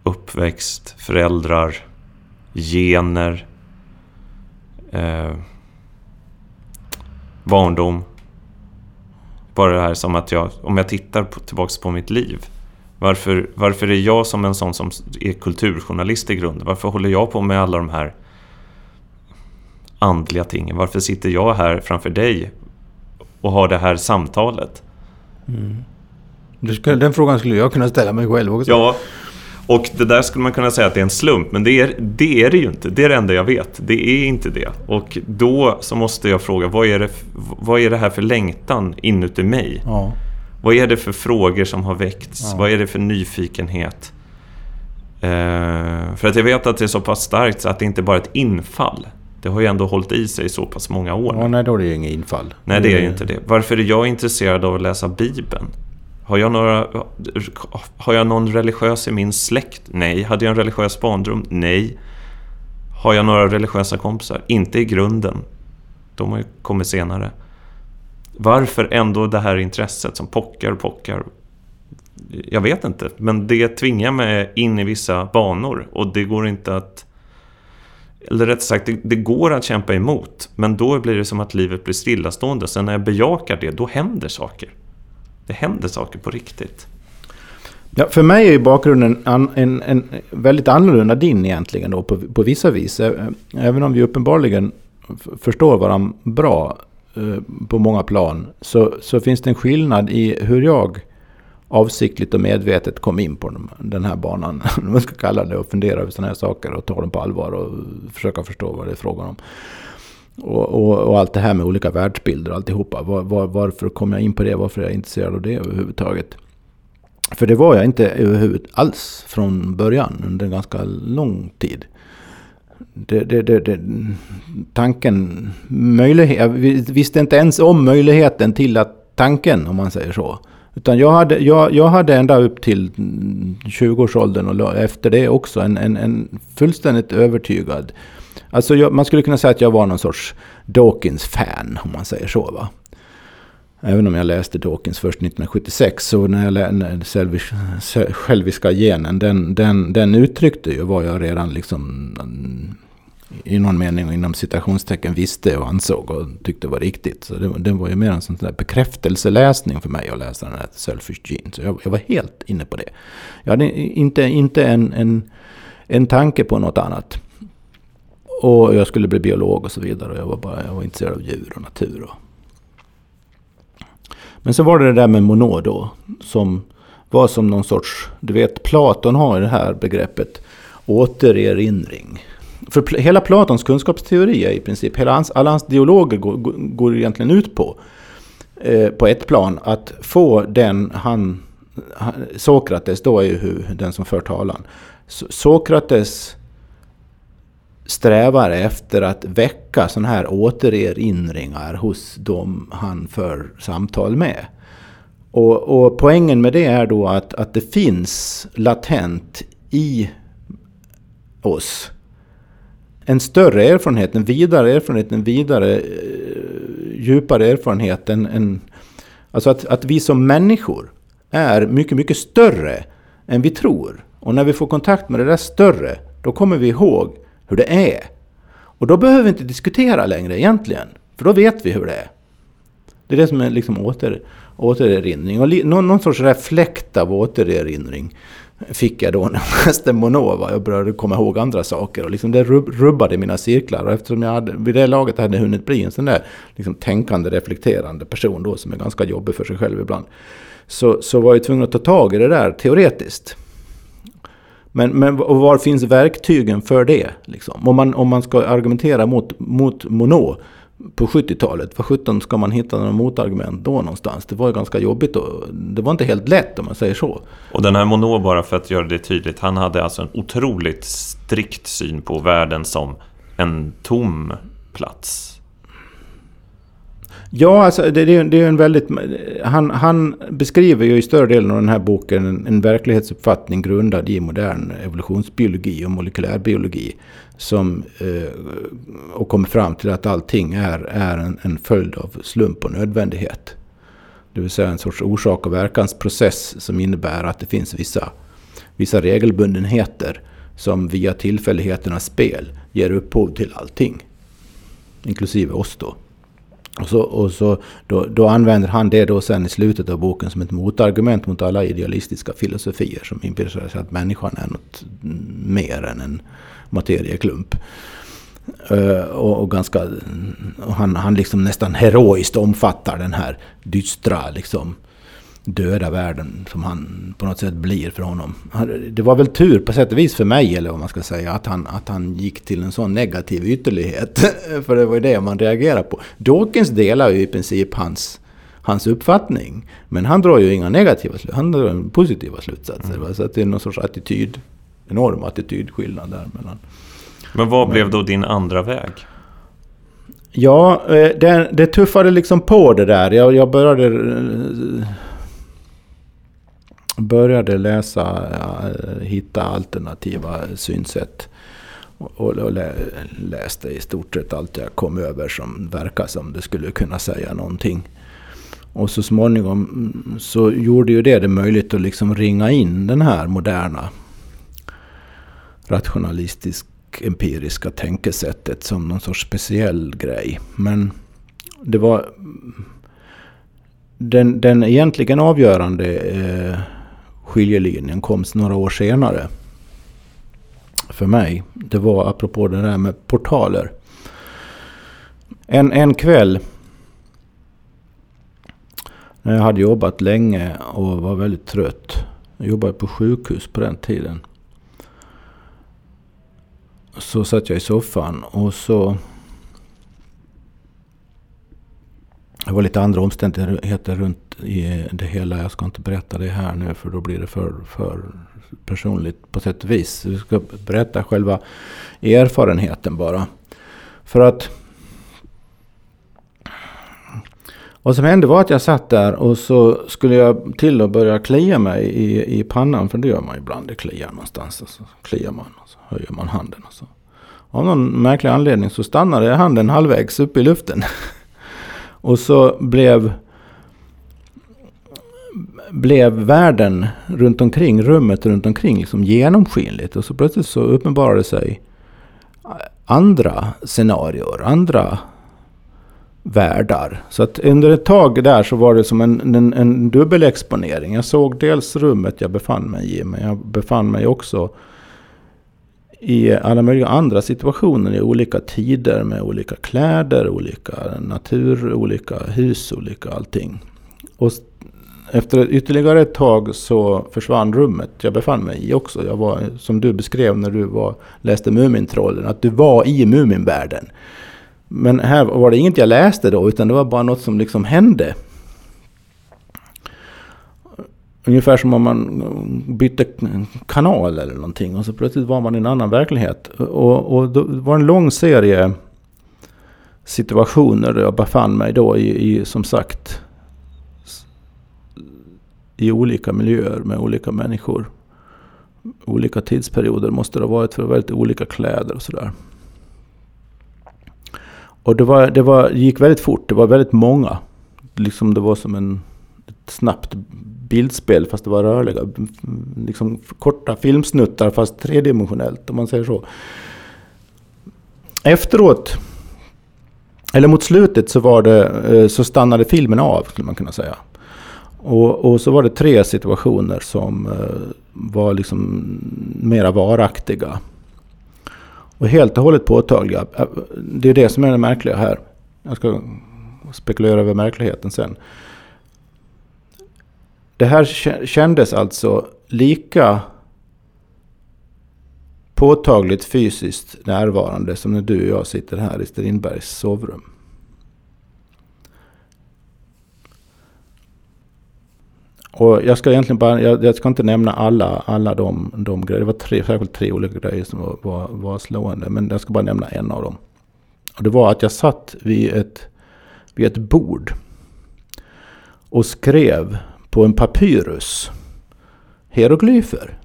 uppväxt, föräldrar, gener, eh, barndom. Bara det här som att jag, om jag tittar på, tillbaks på mitt liv. Varför, varför är jag som en sån som är kulturjournalist i grunden? Varför håller jag på med alla de här andliga tingen? Varför sitter jag här framför dig och har det här samtalet? Mm. Den frågan skulle jag kunna ställa mig själv också. Ja, och det där skulle man kunna säga att det är en slump, men det är, det är det ju inte. Det är det enda jag vet. Det är inte det. Och då så måste jag fråga, vad är det, vad är det här för längtan inuti mig? Ja. Vad är det för frågor som har väckts? Ja. Vad är det för nyfikenhet? Eh, för att jag vet att det är så pass starkt så att det inte bara är ett infall. Det har ju ändå hållit i sig så pass många år. Ja, nej, då är det ju inget infall. Nej, det är ju inte det. Varför är jag intresserad av att läsa Bibeln? Har jag, några, har jag någon religiös i min släkt? Nej. Hade jag en religiös barndom? Nej. Har jag några religiösa kompisar? Inte i grunden. De har ju kommit senare. Varför ändå det här intresset som pockar och pockar? Jag vet inte, men det tvingar mig in i vissa banor och det går inte att... Eller rätt sagt, det, det går att kämpa emot, men då blir det som att livet blir stillastående. Sen när jag bejakar det, då händer saker det händer saker på riktigt. Ja, för mig är ju bakgrunden en, en, en väldigt annorlunda din egentligen då på, på vissa vis. Även om vi uppenbarligen förstår varandra bra på många plan så, så finns det en skillnad i hur jag avsiktligt och medvetet kom in på den här banan. [laughs] Om man ska kalla det och fundera över sådana här saker och ta dem på allvar och försöka förstå vad det är frågan om. Och, och, och, allt det här med olika världsbilder och alltihopa. Var, var, varför kom jag in på det? Varför är jag intresserad av det överhuvudtaget? För det var jag inte överhuvudtaget alls från början under en ganska lång tid. Det, det, det, det, tanken, möjlighet, jag visste inte ens om möjligheten till att tanken, om man säger så. Utan jag hade, jag, jag hade ända upp till 20-årsåldern och efter det också en, en, en fullständigt övertygad Alltså jag, man skulle kunna säga att jag var någon sorts Dawkins-fan, om man säger så. Va? Även om jag läste Dawkins först 1976, så när jag läste själviska genen, den, den, den uttryckte ju vad jag redan liksom i någon mening inom citationstecken visste och ansåg och tyckte var riktigt. Så det, det var ju mer en sån där bekräftelseläsning för mig att läsa den här Selfish Gene. Så jag, jag, var helt inne på det. Jag hade inte, inte en, en, en tanke på något annat. Och jag skulle bli biolog och så vidare. Och jag var, bara, jag var intresserad av djur och natur. Och. Men så var det det där med Monod då. Som var som någon sorts, du vet Platon har det här begreppet återerinring. För hela Platons kunskapsteori är i princip, hela hans, alla hans dialoger går, går egentligen ut på, eh, på ett plan, att få den han, Sokrates då är ju den som för talan. Sokrates strävar efter att väcka sådana här återerinringar hos dem han för samtal med. Och, och poängen med det är då att, att det finns latent i oss en större erfarenhet, en vidare erfarenhet, en vidare eh, djupare erfarenhet. En, en, alltså att, att vi som människor är mycket, mycket större än vi tror. Och när vi får kontakt med det där större, då kommer vi ihåg hur det är. Och då behöver vi inte diskutera längre egentligen. För då vet vi hur det är. Det är det som är liksom åter, återerinring. Och li, någon, någon sorts reflekt av återerinring fick jag då när jag läste Monova. Jag började komma ihåg andra saker. Och liksom det rubbade mina cirklar. Och eftersom jag hade, vid det laget hade hunnit bli en sån där liksom tänkande, reflekterande person då som är ganska jobbig för sig själv ibland. Så, så var jag tvungen att ta tag i det där teoretiskt. Men, men och var finns verktygen för det? Liksom? Om, man, om man ska argumentera mot, mot Monod på 70-talet. var sjutton ska man hitta några motargument då någonstans? Det var ju ganska jobbigt och det var inte helt lätt om man säger så. Och den här Monod, bara för att göra det tydligt, han hade alltså en otroligt strikt syn på världen som en tom plats. Ja, alltså det, det, det är en väldigt... Han, han, beskriver ju i större delen av den här boken en, en verklighetsuppfattning grundad i modern evolutionsbiologi och molekylärbiologi. Som, eh, och kommer fram till att allting är, är en, en följd av slump och nödvändighet. Det vill säga en sorts orsak och verkansprocess som innebär att det finns vissa, vissa regelbundenheter som via tillfälligheternas spel ger upphov till allting. Inklusive oss då. Och så, och så då, då, använder han det då sen i slutet av boken som ett motargument mot alla idealistiska filosofier som inbillar sig att människan är något mer än en materieklump. Uh, och, och, ganska, och han, han liksom nästan heroiskt omfattar den här dystra liksom, döda världen som han på något sätt blir för honom. Det var väl tur på sätt och vis för mig, eller vad man ska säga, att han, att han gick till en sån negativ ytterlighet. [laughs] för det var ju det man reagerade på. Dawkins delar ju i princip hans, hans uppfattning. Men han drar ju inga negativa slutsatser, han drar positiva slutsatser. Mm. Så det är någon sorts attityd, enorm attitydskillnad där mellan... Men vad blev då din andra väg? Ja, eh, det, det tuffade liksom på det där. Jag, jag började eh, började läsa, eh, hitta alternativa synsätt. Och, och läste i stort sett allt jag kom över som verkar som det skulle kunna säga någonting. Och så småningom mm, så gjorde ju det det möjligt att liksom ringa in den här moderna rationalistisk empiriska tänkesättet som någon sorts speciell grej. Men det var mm, den, den egentligen avgörande eh, skiljelinjen kom några år senare. För mig. Det var apropå det där med portaler. En, en kväll. När jag hade jobbat länge och var väldigt trött. Jag jobbade på sjukhus på den tiden. Så satt jag i soffan och så Det var lite andra omständigheter runt i det hela. Jag ska inte berätta det här nu för då blir det för, för personligt på sätt och vis. Jag ska berätta själva erfarenheten bara. För att vad som hände var att jag satt där och så skulle jag till och börja klia mig i, i pannan. För det gör man ibland. Det kliar någonstans. Och så kliar man och så höjer man handen. Och så. Av någon märklig anledning så stannade handen halvvägs upp i luften. [laughs] Och så blev, blev världen runt omkring, rummet runt omkring liksom genomskinligt. Och så plötsligt så uppenbarade sig andra scenarier, andra världar. Så att under ett tag där så var det som en, en, en dubbelexponering. Jag såg dels rummet jag befann mig i, men jag befann mig också i alla möjliga andra situationer i olika tider med olika kläder, olika natur, olika hus, olika allting. Och efter ytterligare ett tag så försvann rummet jag befann mig i också. Jag var, som du beskrev när du var, läste Mumintrollen, att du var i Muminvärlden. Men här var det inget jag läste då, utan det var bara något som liksom hände. Ungefär som om man bytte kanal eller någonting. Och så plötsligt var man i en annan verklighet. Och, och det var en lång serie situationer där jag befann mig då i, i som sagt i olika miljöer med olika människor. Olika tidsperioder måste det ha varit för väldigt olika kläder och sådär. Och det, var, det var, gick väldigt fort, det var väldigt många. Liksom det var som en, ett snabbt bildspel fast det var rörliga. Liksom korta filmsnuttar fast tredimensionellt om man säger så. Efteråt, eller mot slutet så, var det, eh, så stannade filmen av skulle man kunna säga. Och, och så var det tre situationer som eh, var liksom mera varaktiga. Och helt och hållet påtagliga. Eh, det är det som är det märkliga här. Jag ska spekulera över märkligheten sen. Det här kändes alltså lika påtagligt fysiskt närvarande som när du och jag sitter här i Strindbergs sovrum. Och jag ska egentligen bara, jag, jag, ska inte nämna alla, alla de, de grejer. Det var tre, särskilt tre olika grejer som var, var, var slående. Men jag ska bara nämna en av dem. Och det var att jag satt vid ett, vid ett bord. Och skrev på en papyrus hieroglyfer.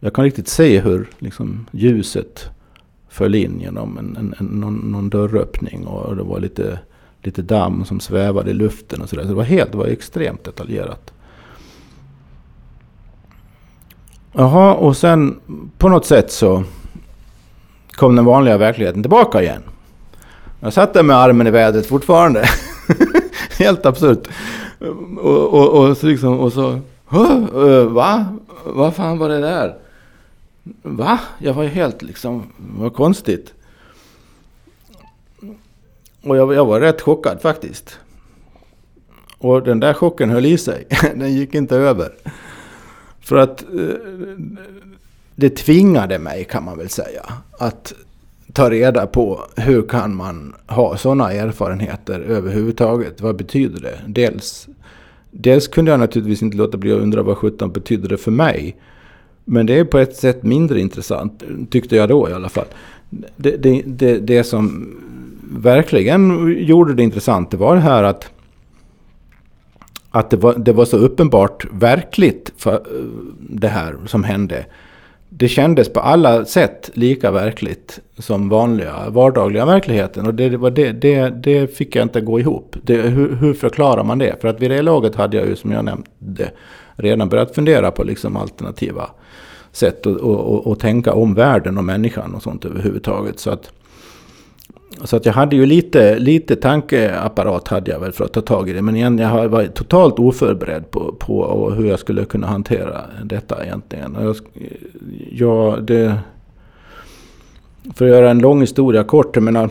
Jag kan riktigt se hur liksom, ljuset föll in genom en, en, en, någon, någon dörröppning. Och det var lite lite damm som svävade i luften och sådär. Så det var helt, det var extremt detaljerat. Jaha, och sen på något sätt så kom den vanliga verkligheten tillbaka igen. Jag satt där med armen i vädret fortfarande. [laughs] helt absurt. Och, och, och, så liksom, och så... Va? Vad fan var det där? Va? Jag var ju helt liksom... Vad konstigt. Och jag, jag var rätt chockad faktiskt. Och den där chocken höll i sig. [laughs] Den gick inte över. För att eh, det tvingade mig kan man väl säga. Att ta reda på hur kan man ha sådana erfarenheter överhuvudtaget. Vad betyder det? Dels, dels kunde jag naturligtvis inte låta bli att undra vad sjutton betyder det för mig. Men det är på ett sätt mindre intressant, tyckte jag då i alla fall. Det, det, det, det som verkligen gjorde det intressant det var det här att att det var, det var så uppenbart verkligt för eh, det här som hände. Det kändes på alla sätt lika verkligt som vanliga vardagliga verkligheten. Och det, var det, det, det fick jag inte gå ihop. Det, hur, hur, förklarar man det? För att vid det laget hade jag ju som jag nämnde redan börjat fundera på liksom alternativa sätt att tänka om världen och människan och sånt överhuvudtaget. Så att så att jag hade ju lite, lite tankeapparat hade jag väl för att ta tag i det. Men igen, jag var totalt oförberedd på, på hur jag skulle kunna hantera detta egentligen. Jag, jag, det, för att göra en lång historia kort, jag menar.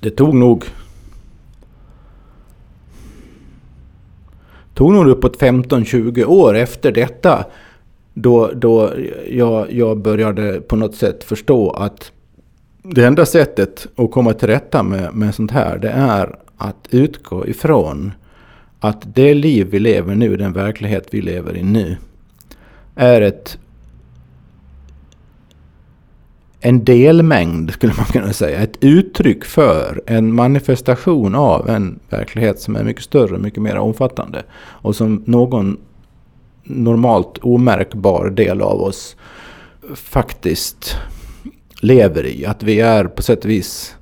Det tog nog... Tog nog uppåt 15-20 år efter detta. Då, då jag, jag började på något sätt förstå att det enda sättet att komma till rätta med, med sånt här det är att utgå ifrån att det liv vi lever nu, den verklighet vi lever i nu, är ett en delmängd skulle man kunna säga. Ett uttryck för en manifestation av en verklighet som är mycket större, mycket mer omfattande. Och som någon normalt omärkbar del av oss faktiskt lever i. Att vi är på sätt och vis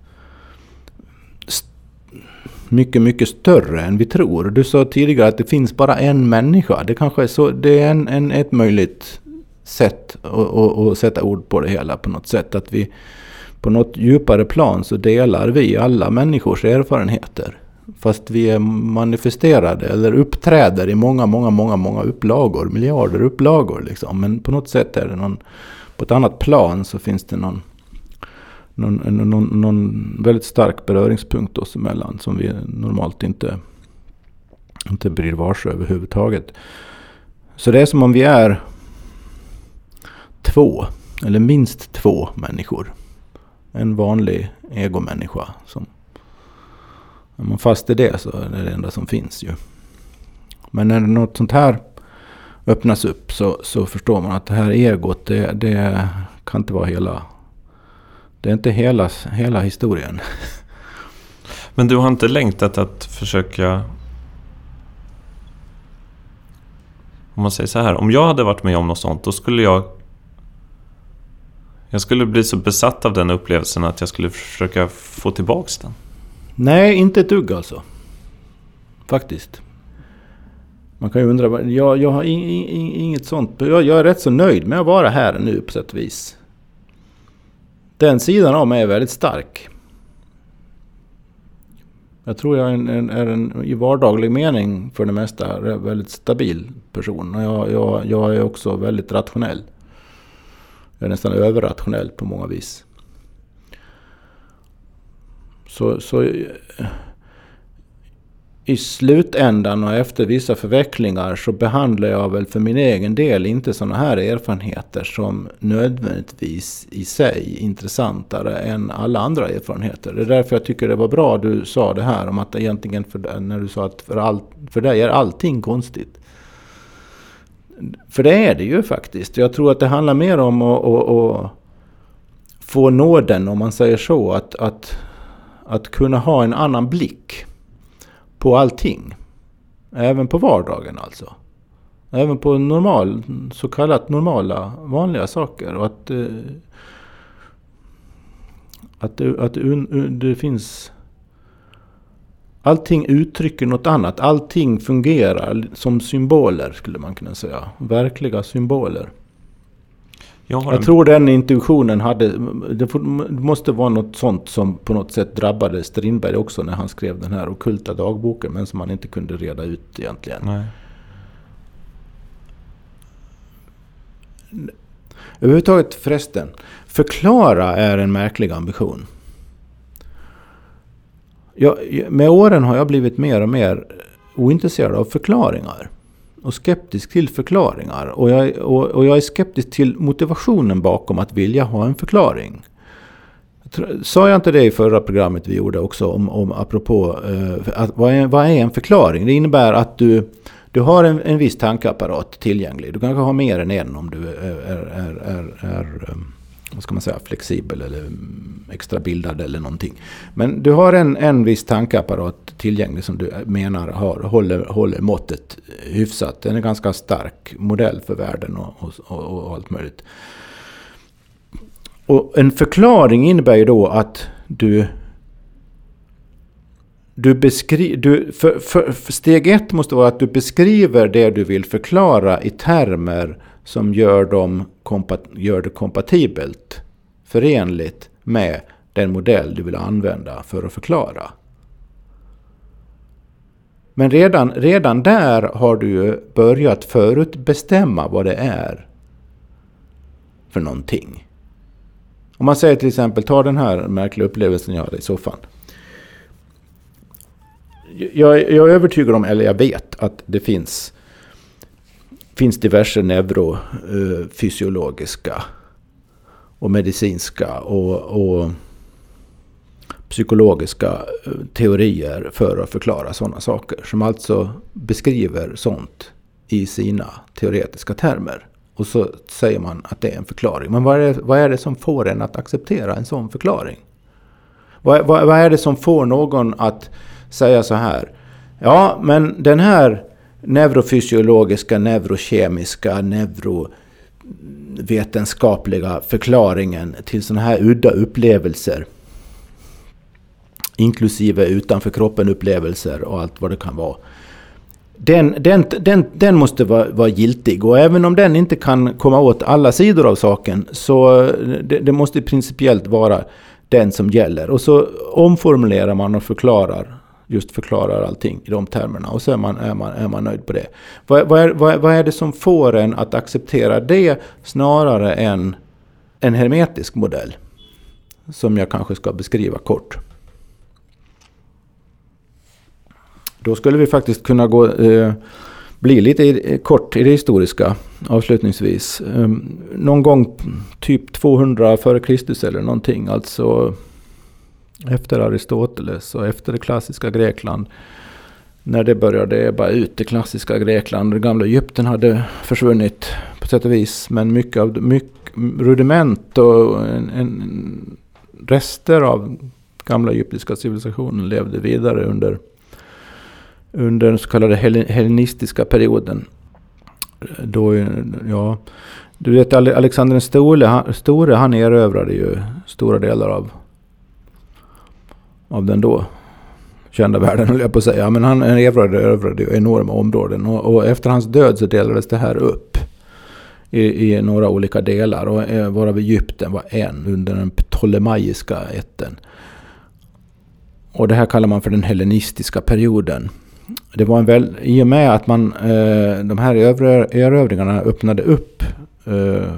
mycket, mycket större än vi tror. Du sa tidigare att det finns bara en människa. Det kanske är så, det är en, en ett möjligt sätt att, att, sätta ord på det hela på något sätt. Att vi på något djupare plan så delar vi alla människors erfarenheter. Fast vi är manifesterade eller uppträder i många, många, många, många upplagor. Miljarder upplagor liksom. Men på något sätt är det någon på ett annat plan så finns det någon, någon, någon, någon väldigt stark beröringspunkt oss emellan som vi normalt inte, inte blir varse överhuvudtaget. Så det är som om vi är två, eller minst två människor. En vanlig egomänniska. Som, är man fast i det så är det det enda som finns ju. Men när något sånt här öppnas upp så, så förstår man att det här egot det, det kan inte vara hela... Det är inte hela, hela historien. [laughs] Men du har inte längtat att försöka... Om man säger så här, om jag hade varit med om något sånt, då skulle jag... Jag skulle bli så besatt av den upplevelsen att jag skulle försöka få tillbaks den. Nej, inte ett dugg alltså. Faktiskt. Man kan ju undra, jag, jag har inget sånt. Jag, jag är rätt så nöjd med att vara här nu på sätt och vis. Den sidan av mig är väldigt stark. Jag tror jag är en, är en i vardaglig mening för det mesta väldigt stabil person. Och jag, jag, jag är också väldigt rationell. Jag är nästan överrationell på många vis. Så, så i slutändan och efter vissa förvecklingar så behandlar jag väl för min egen del inte sådana här erfarenheter som nödvändigtvis i sig intressantare än alla andra erfarenheter. Det är därför jag tycker det var bra du sa det här om att egentligen för, när du sa att för, all, för dig är allting konstigt. För det är det ju faktiskt. Jag tror att det handlar mer om att, att, att få nåden, om man säger så, att, att, att kunna ha en annan blick på allting. Även på vardagen alltså. Även på normal, så kallat normala, vanliga saker. Och att, eh, att, det, att det, det finns... Allting uttrycker något annat. Allting fungerar som symboler skulle man kunna säga. Verkliga symboler. Jag, jag tror den intuitionen hade... Det måste vara något sånt som på något sätt drabbade Strindberg också när han skrev den här okulta dagboken. Men som han inte kunde reda ut egentligen. Nej. Överhuvudtaget förresten. Förklara är en märklig ambition. Jag, med åren har jag blivit mer och mer ointresserad av förklaringar och skeptisk till förklaringar. Och jag, och, och jag är skeptisk till motivationen bakom att vilja ha en förklaring. Sa jag inte det i förra programmet vi gjorde också om, om apropå eh, att, vad, är, vad är en förklaring? Det innebär att du, du har en, en viss tankeapparat tillgänglig. Du kanske har mer än en om du är, är, är, är, är eh, vad ska man säga, flexibel eller mm, extra bildad eller någonting. Men du har en, en viss tankeapparat tillgänglig som du menar har, håller, håller måttet hyfsat. Den är ganska stark modell för världen och, och, och, allt möjligt. Och en förklaring innebär ju då att du du beskri du, för, för, för steg ett måste vara att du beskriver det du vill förklara i termer som gör, dem gör det kompatibelt, förenligt med den modell du vill använda för att förklara. Men redan, redan där har du ju börjat förutbestämma vad det är för någonting. Om man säger till exempel, ta den här märkliga upplevelsen jag hade i soffan. Jag, jag är övertygad om, eller jag vet, att det finns finns diverse neurofysiologiska eh, och medicinska och, och psykologiska eh, teorier för att förklara sådana saker. Som alltså beskriver sånt i sina teoretiska termer. Och så säger man att det är en förklaring. Men vad är det, vad är det som får en att acceptera en sån förklaring? Vad, vad, vad är det som får någon att säga så här? Ja, men den här neurofysiologiska, neurokemiska, neurovetenskapliga förklaringen till sådana här udda upplevelser. Inklusive utanför kroppen upplevelser och allt vad det kan vara. Den, den, den, den måste vara, vara giltig och även om den inte kan komma åt alla sidor av saken så det, det måste principiellt vara den som gäller. Och så omformulerar man och förklarar just förklarar allting i de termerna. Och så är man, är man, är man nöjd på det. Vad, vad, är, vad, vad är det som får en att acceptera det snarare än en hermetisk modell? Som jag kanske ska beskriva kort. Då skulle vi faktiskt kunna gå, eh, bli lite i, eh, kort i det historiska avslutningsvis. Eh, någon gång typ 200 före Kristus eller någonting. Alltså efter Aristoteles och efter det klassiska Grekland. När det började ebba ut, det klassiska Grekland. Det gamla Egypten hade försvunnit på sätt och vis. Men mycket av mycket rudiment och en, en, rester av gamla egyptiska civilisationen levde vidare under, under den så kallade hellenistiska perioden. Då, ja, du vet Alexander den store, han, store, han erövrade ju stora delar av, av den då kända världen, [laughs] höll jag på att säga. Men han erövrade, erövrade enorma områden. Och, och, efter hans död så delades det här upp i, i några olika delar. Och eh, varav Egypten var en under den ptolemaiska ätten. Och det här kallar man för den hellenistiska perioden. Det var en väl, I och med att man, eh, de här erövringarna öppnade upp eh,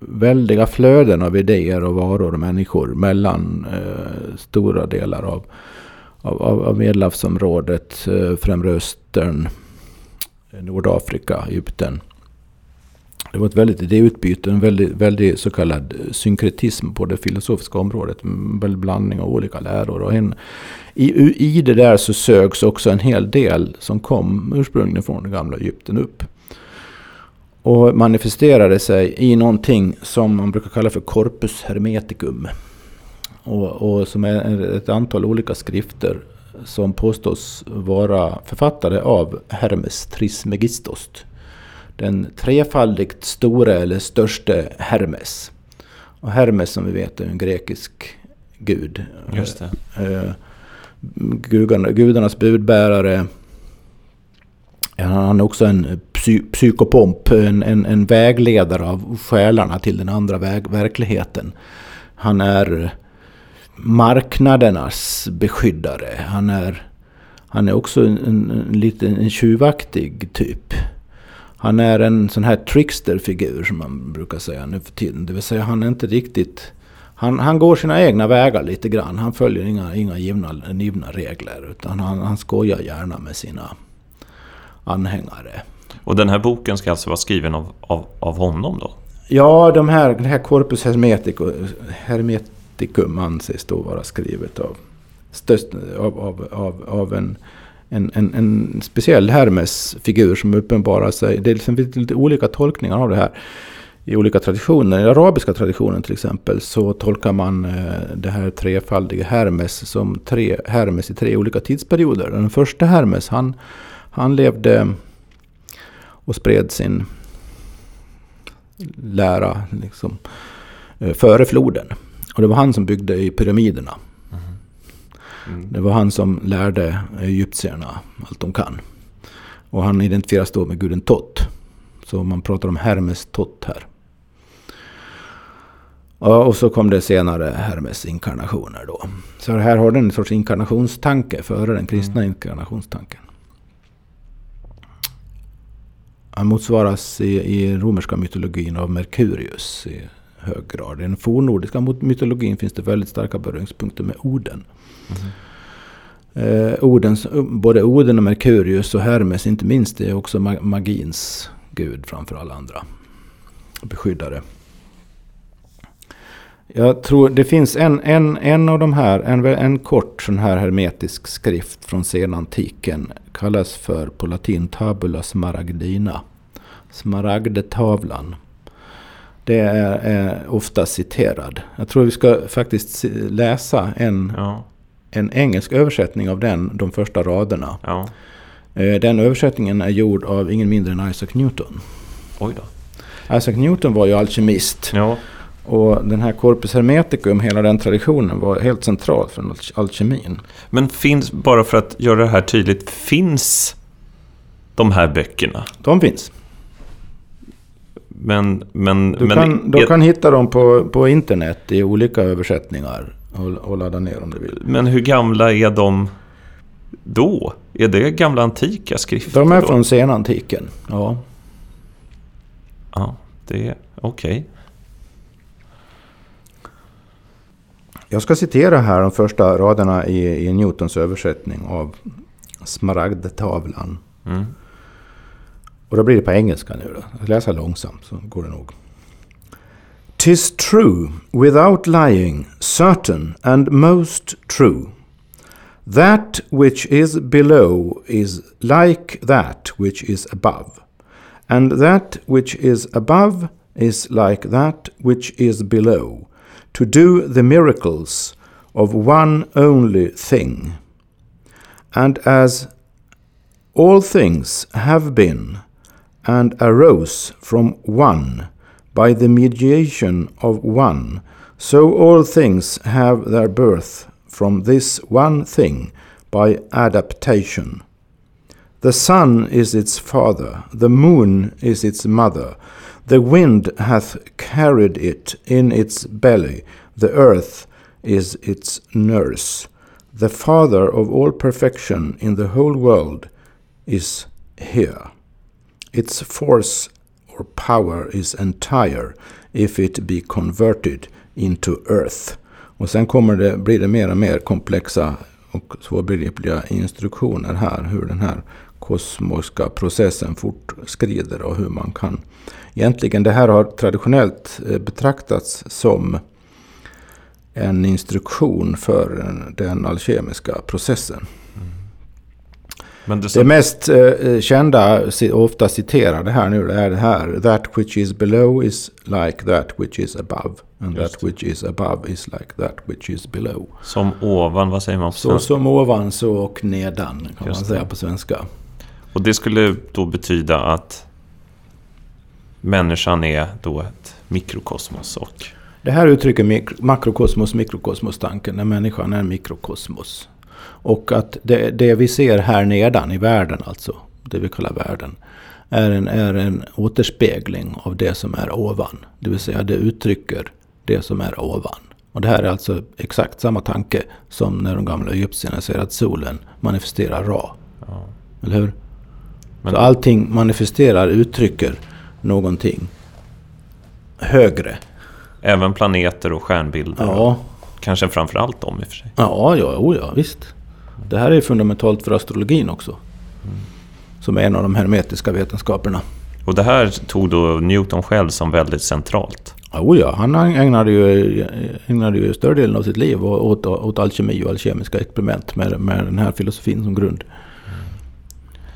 väldiga flöden av idéer och varor och människor mellan eh, stora delar av, av, av, Medelhavsområdet, eh, Främre Östern, Nordafrika, Egypten. Det var ett väldigt idéutbyte, en väldigt, väldigt så kallad synkretism på det filosofiska området. Mm, en väldig blandning av olika läror. Och en, i, I det där så sögs också en hel del som kom ursprungligen från det gamla Egypten upp. Och manifesterade sig i någonting som man brukar kalla för corpus hermeticum. Och, och som är ett antal olika skrifter som påstås vara författade av Hermes Trismegistos den trefaldigt store eller störste Hermes. Och Hermes som vi vet är en grekisk gud. Just det. Eh, eh, gudarna, gudarnas budbärare. Han är också en eh, psy, psykopomp, en, en, en, vägledare av själarna till den andra väg, verkligheten. Han är marknadernas beskyddare. Han är, han är också en, en, en en tjuvaktig typ. Han är en sån här tricksterfigur som man brukar säga nu för tiden. Det vill säga han är inte riktigt... Han, han går sina egna vägar lite grann. Han följer inga, inga givna, givna regler. Utan han, han skojar gärna med sina anhängare. Och den här boken ska alltså vara skriven av, av, av honom då? Ja, de här, det här Corpus Hermeticum anses då vara skrivet av, av, av, av, av en en, en, en speciell Hermes-figur som uppenbarar sig. Det är liksom lite olika tolkningar av det här i olika traditioner. I den arabiska traditionen till exempel så tolkar man eh, det här trefaldiga Hermes som tre, Hermes i tre olika tidsperioder. Den första Hermes han, han levde och spred sin lära liksom, eh, före floden. Och det var han som byggde i pyramiderna. Mm. Det var han som lärde egyptierna allt de kan. Och han identifieras då med guden Tot. Så man pratar om Hermes Tot här. Och så kom det senare Hermes inkarnationer då. Så här har den en sorts inkarnationstanke före den kristna mm. inkarnationstanken. Han motsvaras i, i romerska mytologin av Merkurius i hög grad. I den fornnordiska mytologin finns det väldigt starka beröringspunkter med Oden. Eh, Odens, både Oden och Merkurius och Hermes inte minst är också magins gud framför alla andra. Beskyddare. Jag tror det finns en, en, en av de här, en, en kort sån här hermetisk skrift från senantiken. Kallas för på latin tabula smaragdina. Smaragdetavlan. Det är, är ofta citerad. Jag tror vi ska faktiskt läsa en ja en engelsk översättning av den, de första raderna. Ja. Eh, den översättningen är gjord av ingen mindre än Isaac Newton. Oj då. Isaac Newton var ju alkemist. Ja. Och den här Corpus Hermeticum, hela den traditionen var helt central för alkemin. Men finns, bara för att göra det här tydligt, finns de här böckerna? De finns. Men, men, du men, kan, du kan hitta dem på, på internet i olika översättningar och, och ladda ner om du vill. Men hur gamla är de då? Är det gamla antika skrifter? De är då? från senantiken, ja. Ja, det är okej. Okay. Jag ska citera här de första raderna i, i Newtons översättning av Smaragdtavlan. Mm. Och då blir det på engelska nu då. Jag läser långsamt så går det nog. Tis true, without lying, certain and most true. That which is below is like that which is above, and that which is above is like that which is below, to do the miracles of one only thing. And as all things have been and arose from one by the mediation of one, so all things have their birth from this one thing by adaptation. The sun is its father, the moon is its mother, the wind hath carried it in its belly, the earth is its nurse. The Father of all perfection in the whole world is here. Its force or power is entire if it be converted into earth. Och sen kommer det, blir det mer och mer komplexa och svårbegripliga instruktioner här hur den här kosmoska processen fortskrider och hur man kan... Egentligen det här har traditionellt eh, betraktats som en instruktion för den alkemiska processen. Mm. Det, det, mest eh, kända, ofta citerade här nu, är det här. That which is below is like that which is above. And Just that which is above is like that which is below. Som ovan, vad säger man på Så som ovan, så och nedan kan Just man säga det. på svenska. Och det skulle då betyda att människan är då ett mikrokosmos och det här uttrycker makrokosmos, mikrokosmos-tanken, när människan är mikrokosmos. Och att det, det, vi ser här nedan i världen, alltså det vi kallar världen, är en, är en återspegling av det som är ovan. Det vill säga det uttrycker det som är ovan. Och det här är alltså exakt samma tanke som när de gamla egyptierna säger att solen manifesterar Ra. Ja. Eller hur? Men... Så allting manifesterar, uttrycker någonting högre Även planeter och stjärnbilder? Ja. Kanske framförallt dem i och för sig? Ja, ja, oh ja visst. Det här är fundamentalt för astrologin också. Mm. Som är en av de hermetiska vetenskaperna. Och det här tog då Newton själv som väldigt centralt? Oh ja, han ägnade ju, ägnade ju större delen av sitt liv åt, åt alkemi och alkemiska experiment med, med den här filosofin som grund. Mm.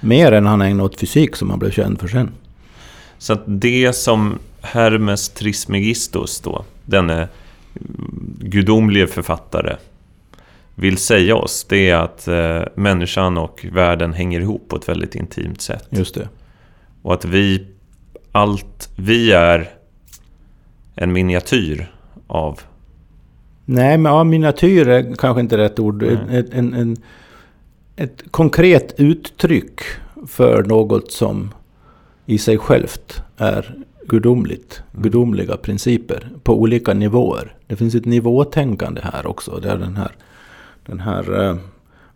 Mer än han ägnade åt fysik som han blev känd för sen. Så att det som Hermes Trismegistus då, denne gudomlige författare, vill säga oss, det är att eh, människan och världen hänger ihop på ett väldigt intimt sätt. Just det. Och att vi, allt, vi är en miniatyr av... Nej, men ja, miniatyr är kanske inte rätt ord. En, en, en, ett konkret uttryck för något som i sig självt är gudomligt, mm. gudomliga principer på olika nivåer. Det finns ett nivåtänkande här också. Där den här, den här uh,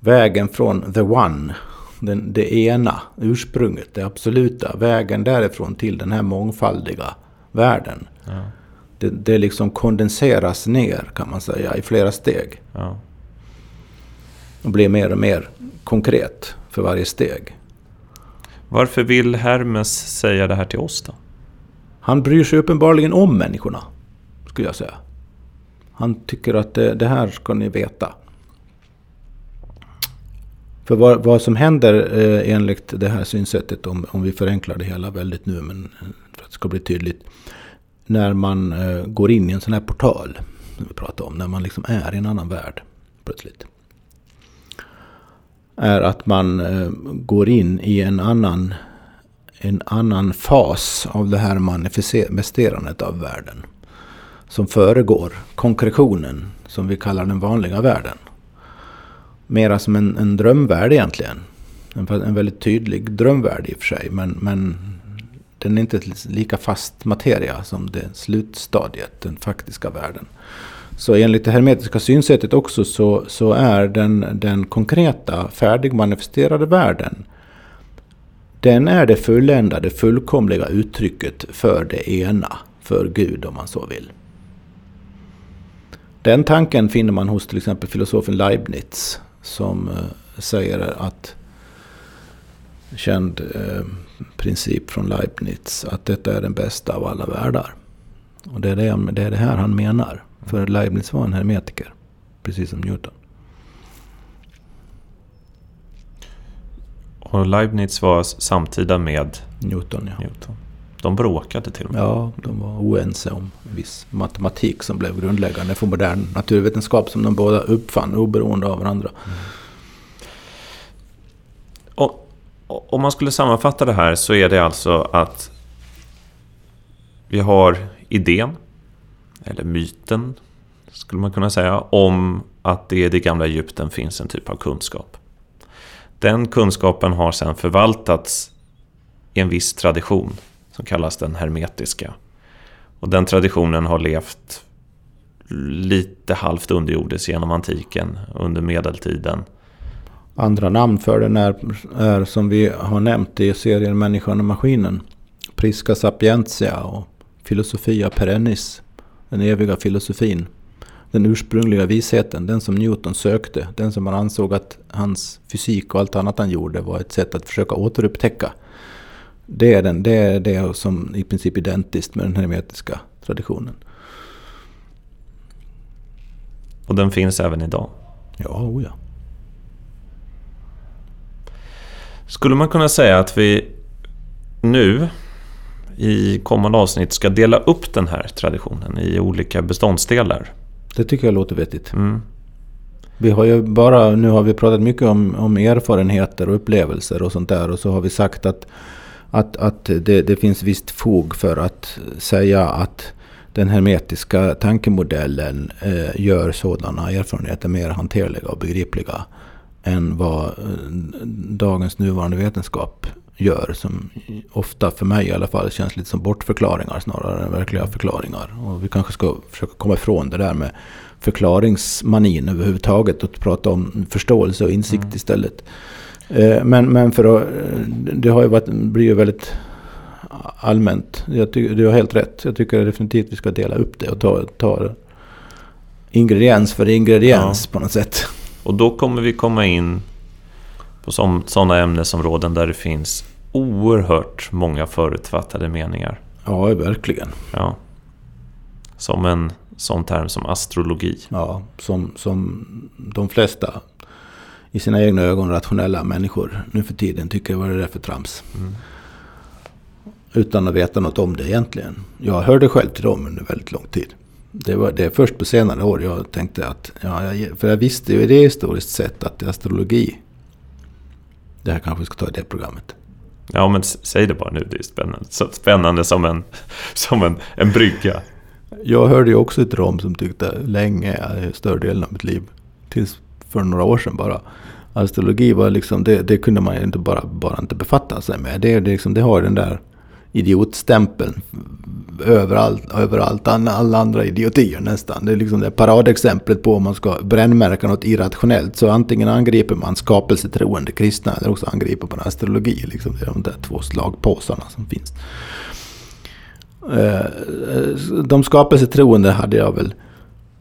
vägen från the one, den, det ena, ursprunget, det absoluta. Vägen därifrån till den här mångfaldiga världen. Ja. Det, det liksom kondenseras ner kan man säga i flera steg. Ja. Och blir mer och mer konkret för varje steg. Varför vill Hermes säga det här till oss då? Han bryr sig uppenbarligen om människorna, skulle jag säga. Han tycker att det, det här ska ni veta. För vad, vad som händer eh, enligt det här synsättet, om, om vi förenklar det hela väldigt nu, men eh, för att det ska bli tydligt. När man eh, går in i en sån här portal, som vi pratar om, när man liksom är i en annan värld plötsligt. Är att man eh, går in i en annan en annan fas av det här manifesterandet av världen. Som föregår konkretionen som vi kallar den vanliga världen. Mera som en, en drömvärld egentligen. En, en väldigt tydlig drömvärld i och för sig. Men, men den är inte lika fast materia som det slutstadiet, den faktiska världen. Så enligt det hermetiska synsättet också så, så är den, den konkreta färdigmanifesterade världen den är det fulländade, fullkomliga uttrycket för det ena, för Gud om man så vill. Den tanken finner man hos till exempel filosofen Leibniz som eh, säger att känd eh, princip från Leibniz att detta är den bästa av alla världar. Och det är det, det är det här han menar. För Leibniz var en hermetiker, precis som Newton. Och Leibniz var samtida med Newton. Ja. Newton. De bråkade till och med. Ja, de var oense om viss matematik som blev grundläggande för modern naturvetenskap som de båda uppfann oberoende av varandra. Mm. Och, om man skulle sammanfatta det här så är det alltså att vi har idén, eller myten, skulle man kunna säga, om att det i det gamla Egypten finns en typ av kunskap. Den kunskapen har sedan förvaltats i en viss tradition som kallas den hermetiska. Och den traditionen har levt lite halvt underjordiskt genom antiken, under medeltiden. Andra namn för den är, är som vi har nämnt i serien Människan och maskinen. Prisca sapientia och Filosofia perennis. Den eviga filosofin. Den ursprungliga visheten, den som Newton sökte. Den som man ansåg att hans fysik och allt annat han gjorde var ett sätt att försöka återupptäcka det är, den, det är det som i princip är identiskt med den hermetiska traditionen. Och den finns även idag? Ja, oh ja. Skulle man kunna säga att vi nu i kommande avsnitt ska dela upp den här traditionen i olika beståndsdelar? Det tycker jag låter vettigt. Mm. Vi har ju bara, nu har vi pratat mycket om, om erfarenheter och upplevelser och sånt där och så har vi sagt att att, att det, det finns visst fog för att säga att den hermetiska tankemodellen eh, gör sådana erfarenheter mer hanterliga och begripliga än vad eh, dagens nuvarande vetenskap gör. Som ofta, för mig i alla fall, känns lite som bortförklaringar snarare än verkliga förklaringar. Och vi kanske ska försöka komma ifrån det där med förklaringsmanin överhuvudtaget och prata om förståelse och insikt mm. istället. Eh, men, men för att, det har ju varit, blir ju väldigt allmänt. Jag tycker, du har helt rätt. Jag tycker definitivt vi ska dela upp det och ta, ta ingrediens för ingrediens ja. på något sätt. Och då kommer vi komma in på sådana ämnesområden där det finns oerhört många förutfattade meningar. Ja, verkligen. Ja. Som en sån term som astrologi. Ja, som, som de flesta i sina egna ögon rationella människor nu för tiden tycker vad det är för trams. Mm. Utan att veta något om det egentligen. Jag hörde själv till dem under väldigt lång tid. Det, var, det är först på senare år jag tänkte att, ja, jag, för jag visste ju det historiskt sett att astrologi, det här kanske vi ska ta i det programmet. Ja men säg det bara nu, det är spännande. Så spännande som en, [laughs] som en, en brygga. Jag hörde ju också till dem som tyckte länge, större delen av mitt liv, tills för några år sedan bara. Astrologi var liksom, det, det kunde man ju inte bara, bara inte befatta sig med. Det, det, liksom, det har den där idiotstämpeln överallt, överallt alla andra idiotier nästan. Det är liksom det paradexemplet på om man ska brännmärka något irrationellt. Så antingen angriper man skapelsetroende kristna eller också angriper man astrologi. Liksom det är de där två slagpåsarna som finns. Eh, de skapelsetroende hade jag väl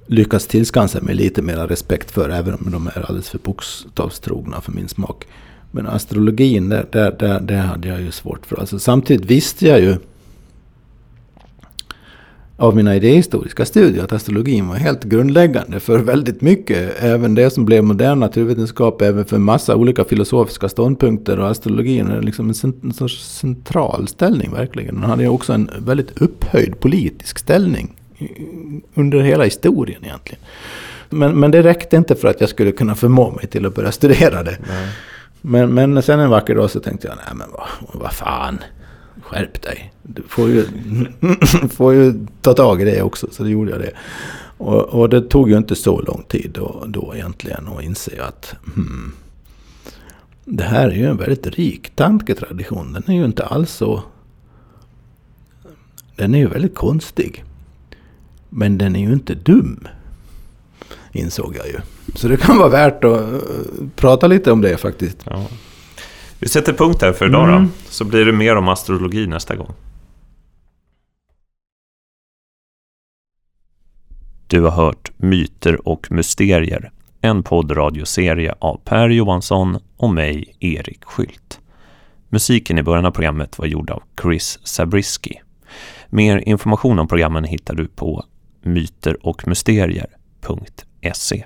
lyckats tillskansa mig lite mer respekt för, även om de är alldeles för bokstavstrogna för min smak. Men astrologin, det där, där, där hade jag ju svårt för. Alltså, samtidigt visste jag ju av mina idéhistoriska studier att astrologin var helt grundläggande för väldigt mycket. Även det som blev modern naturvetenskap, även för massa olika filosofiska ståndpunkter. Och astrologin är liksom en, en sorts central ställning verkligen. Den hade ju också en väldigt upphöjd politisk ställning under hela historien egentligen. Men, men det räckte inte för att jag skulle kunna förmå mig till att börja studera det. Men, men sen en vacker dag så tänkte jag, nej men vad, vad fan, skärp dig. Du får ju, [laughs] får ju ta tag i det också, så det gjorde jag det. Och, och det tog ju inte så lång tid då, då egentligen att inse att hmm, det här är ju en väldigt rik tanketradition. Den är ju inte alls så... Den är ju väldigt konstig. Men den är ju inte dum. Insåg jag ju. Så det kan vara värt att uh, prata lite om det faktiskt. Ja. Vi sätter punkt här för idag mm. då. Så blir det mer om astrologi nästa gång. Du har hört Myter och mysterier. En poddradioserie av Per Johansson och mig, Erik Skylt. Musiken i början av programmet var gjord av Chris Zabriskie. Mer information om programmen hittar du på myter och mysterier.se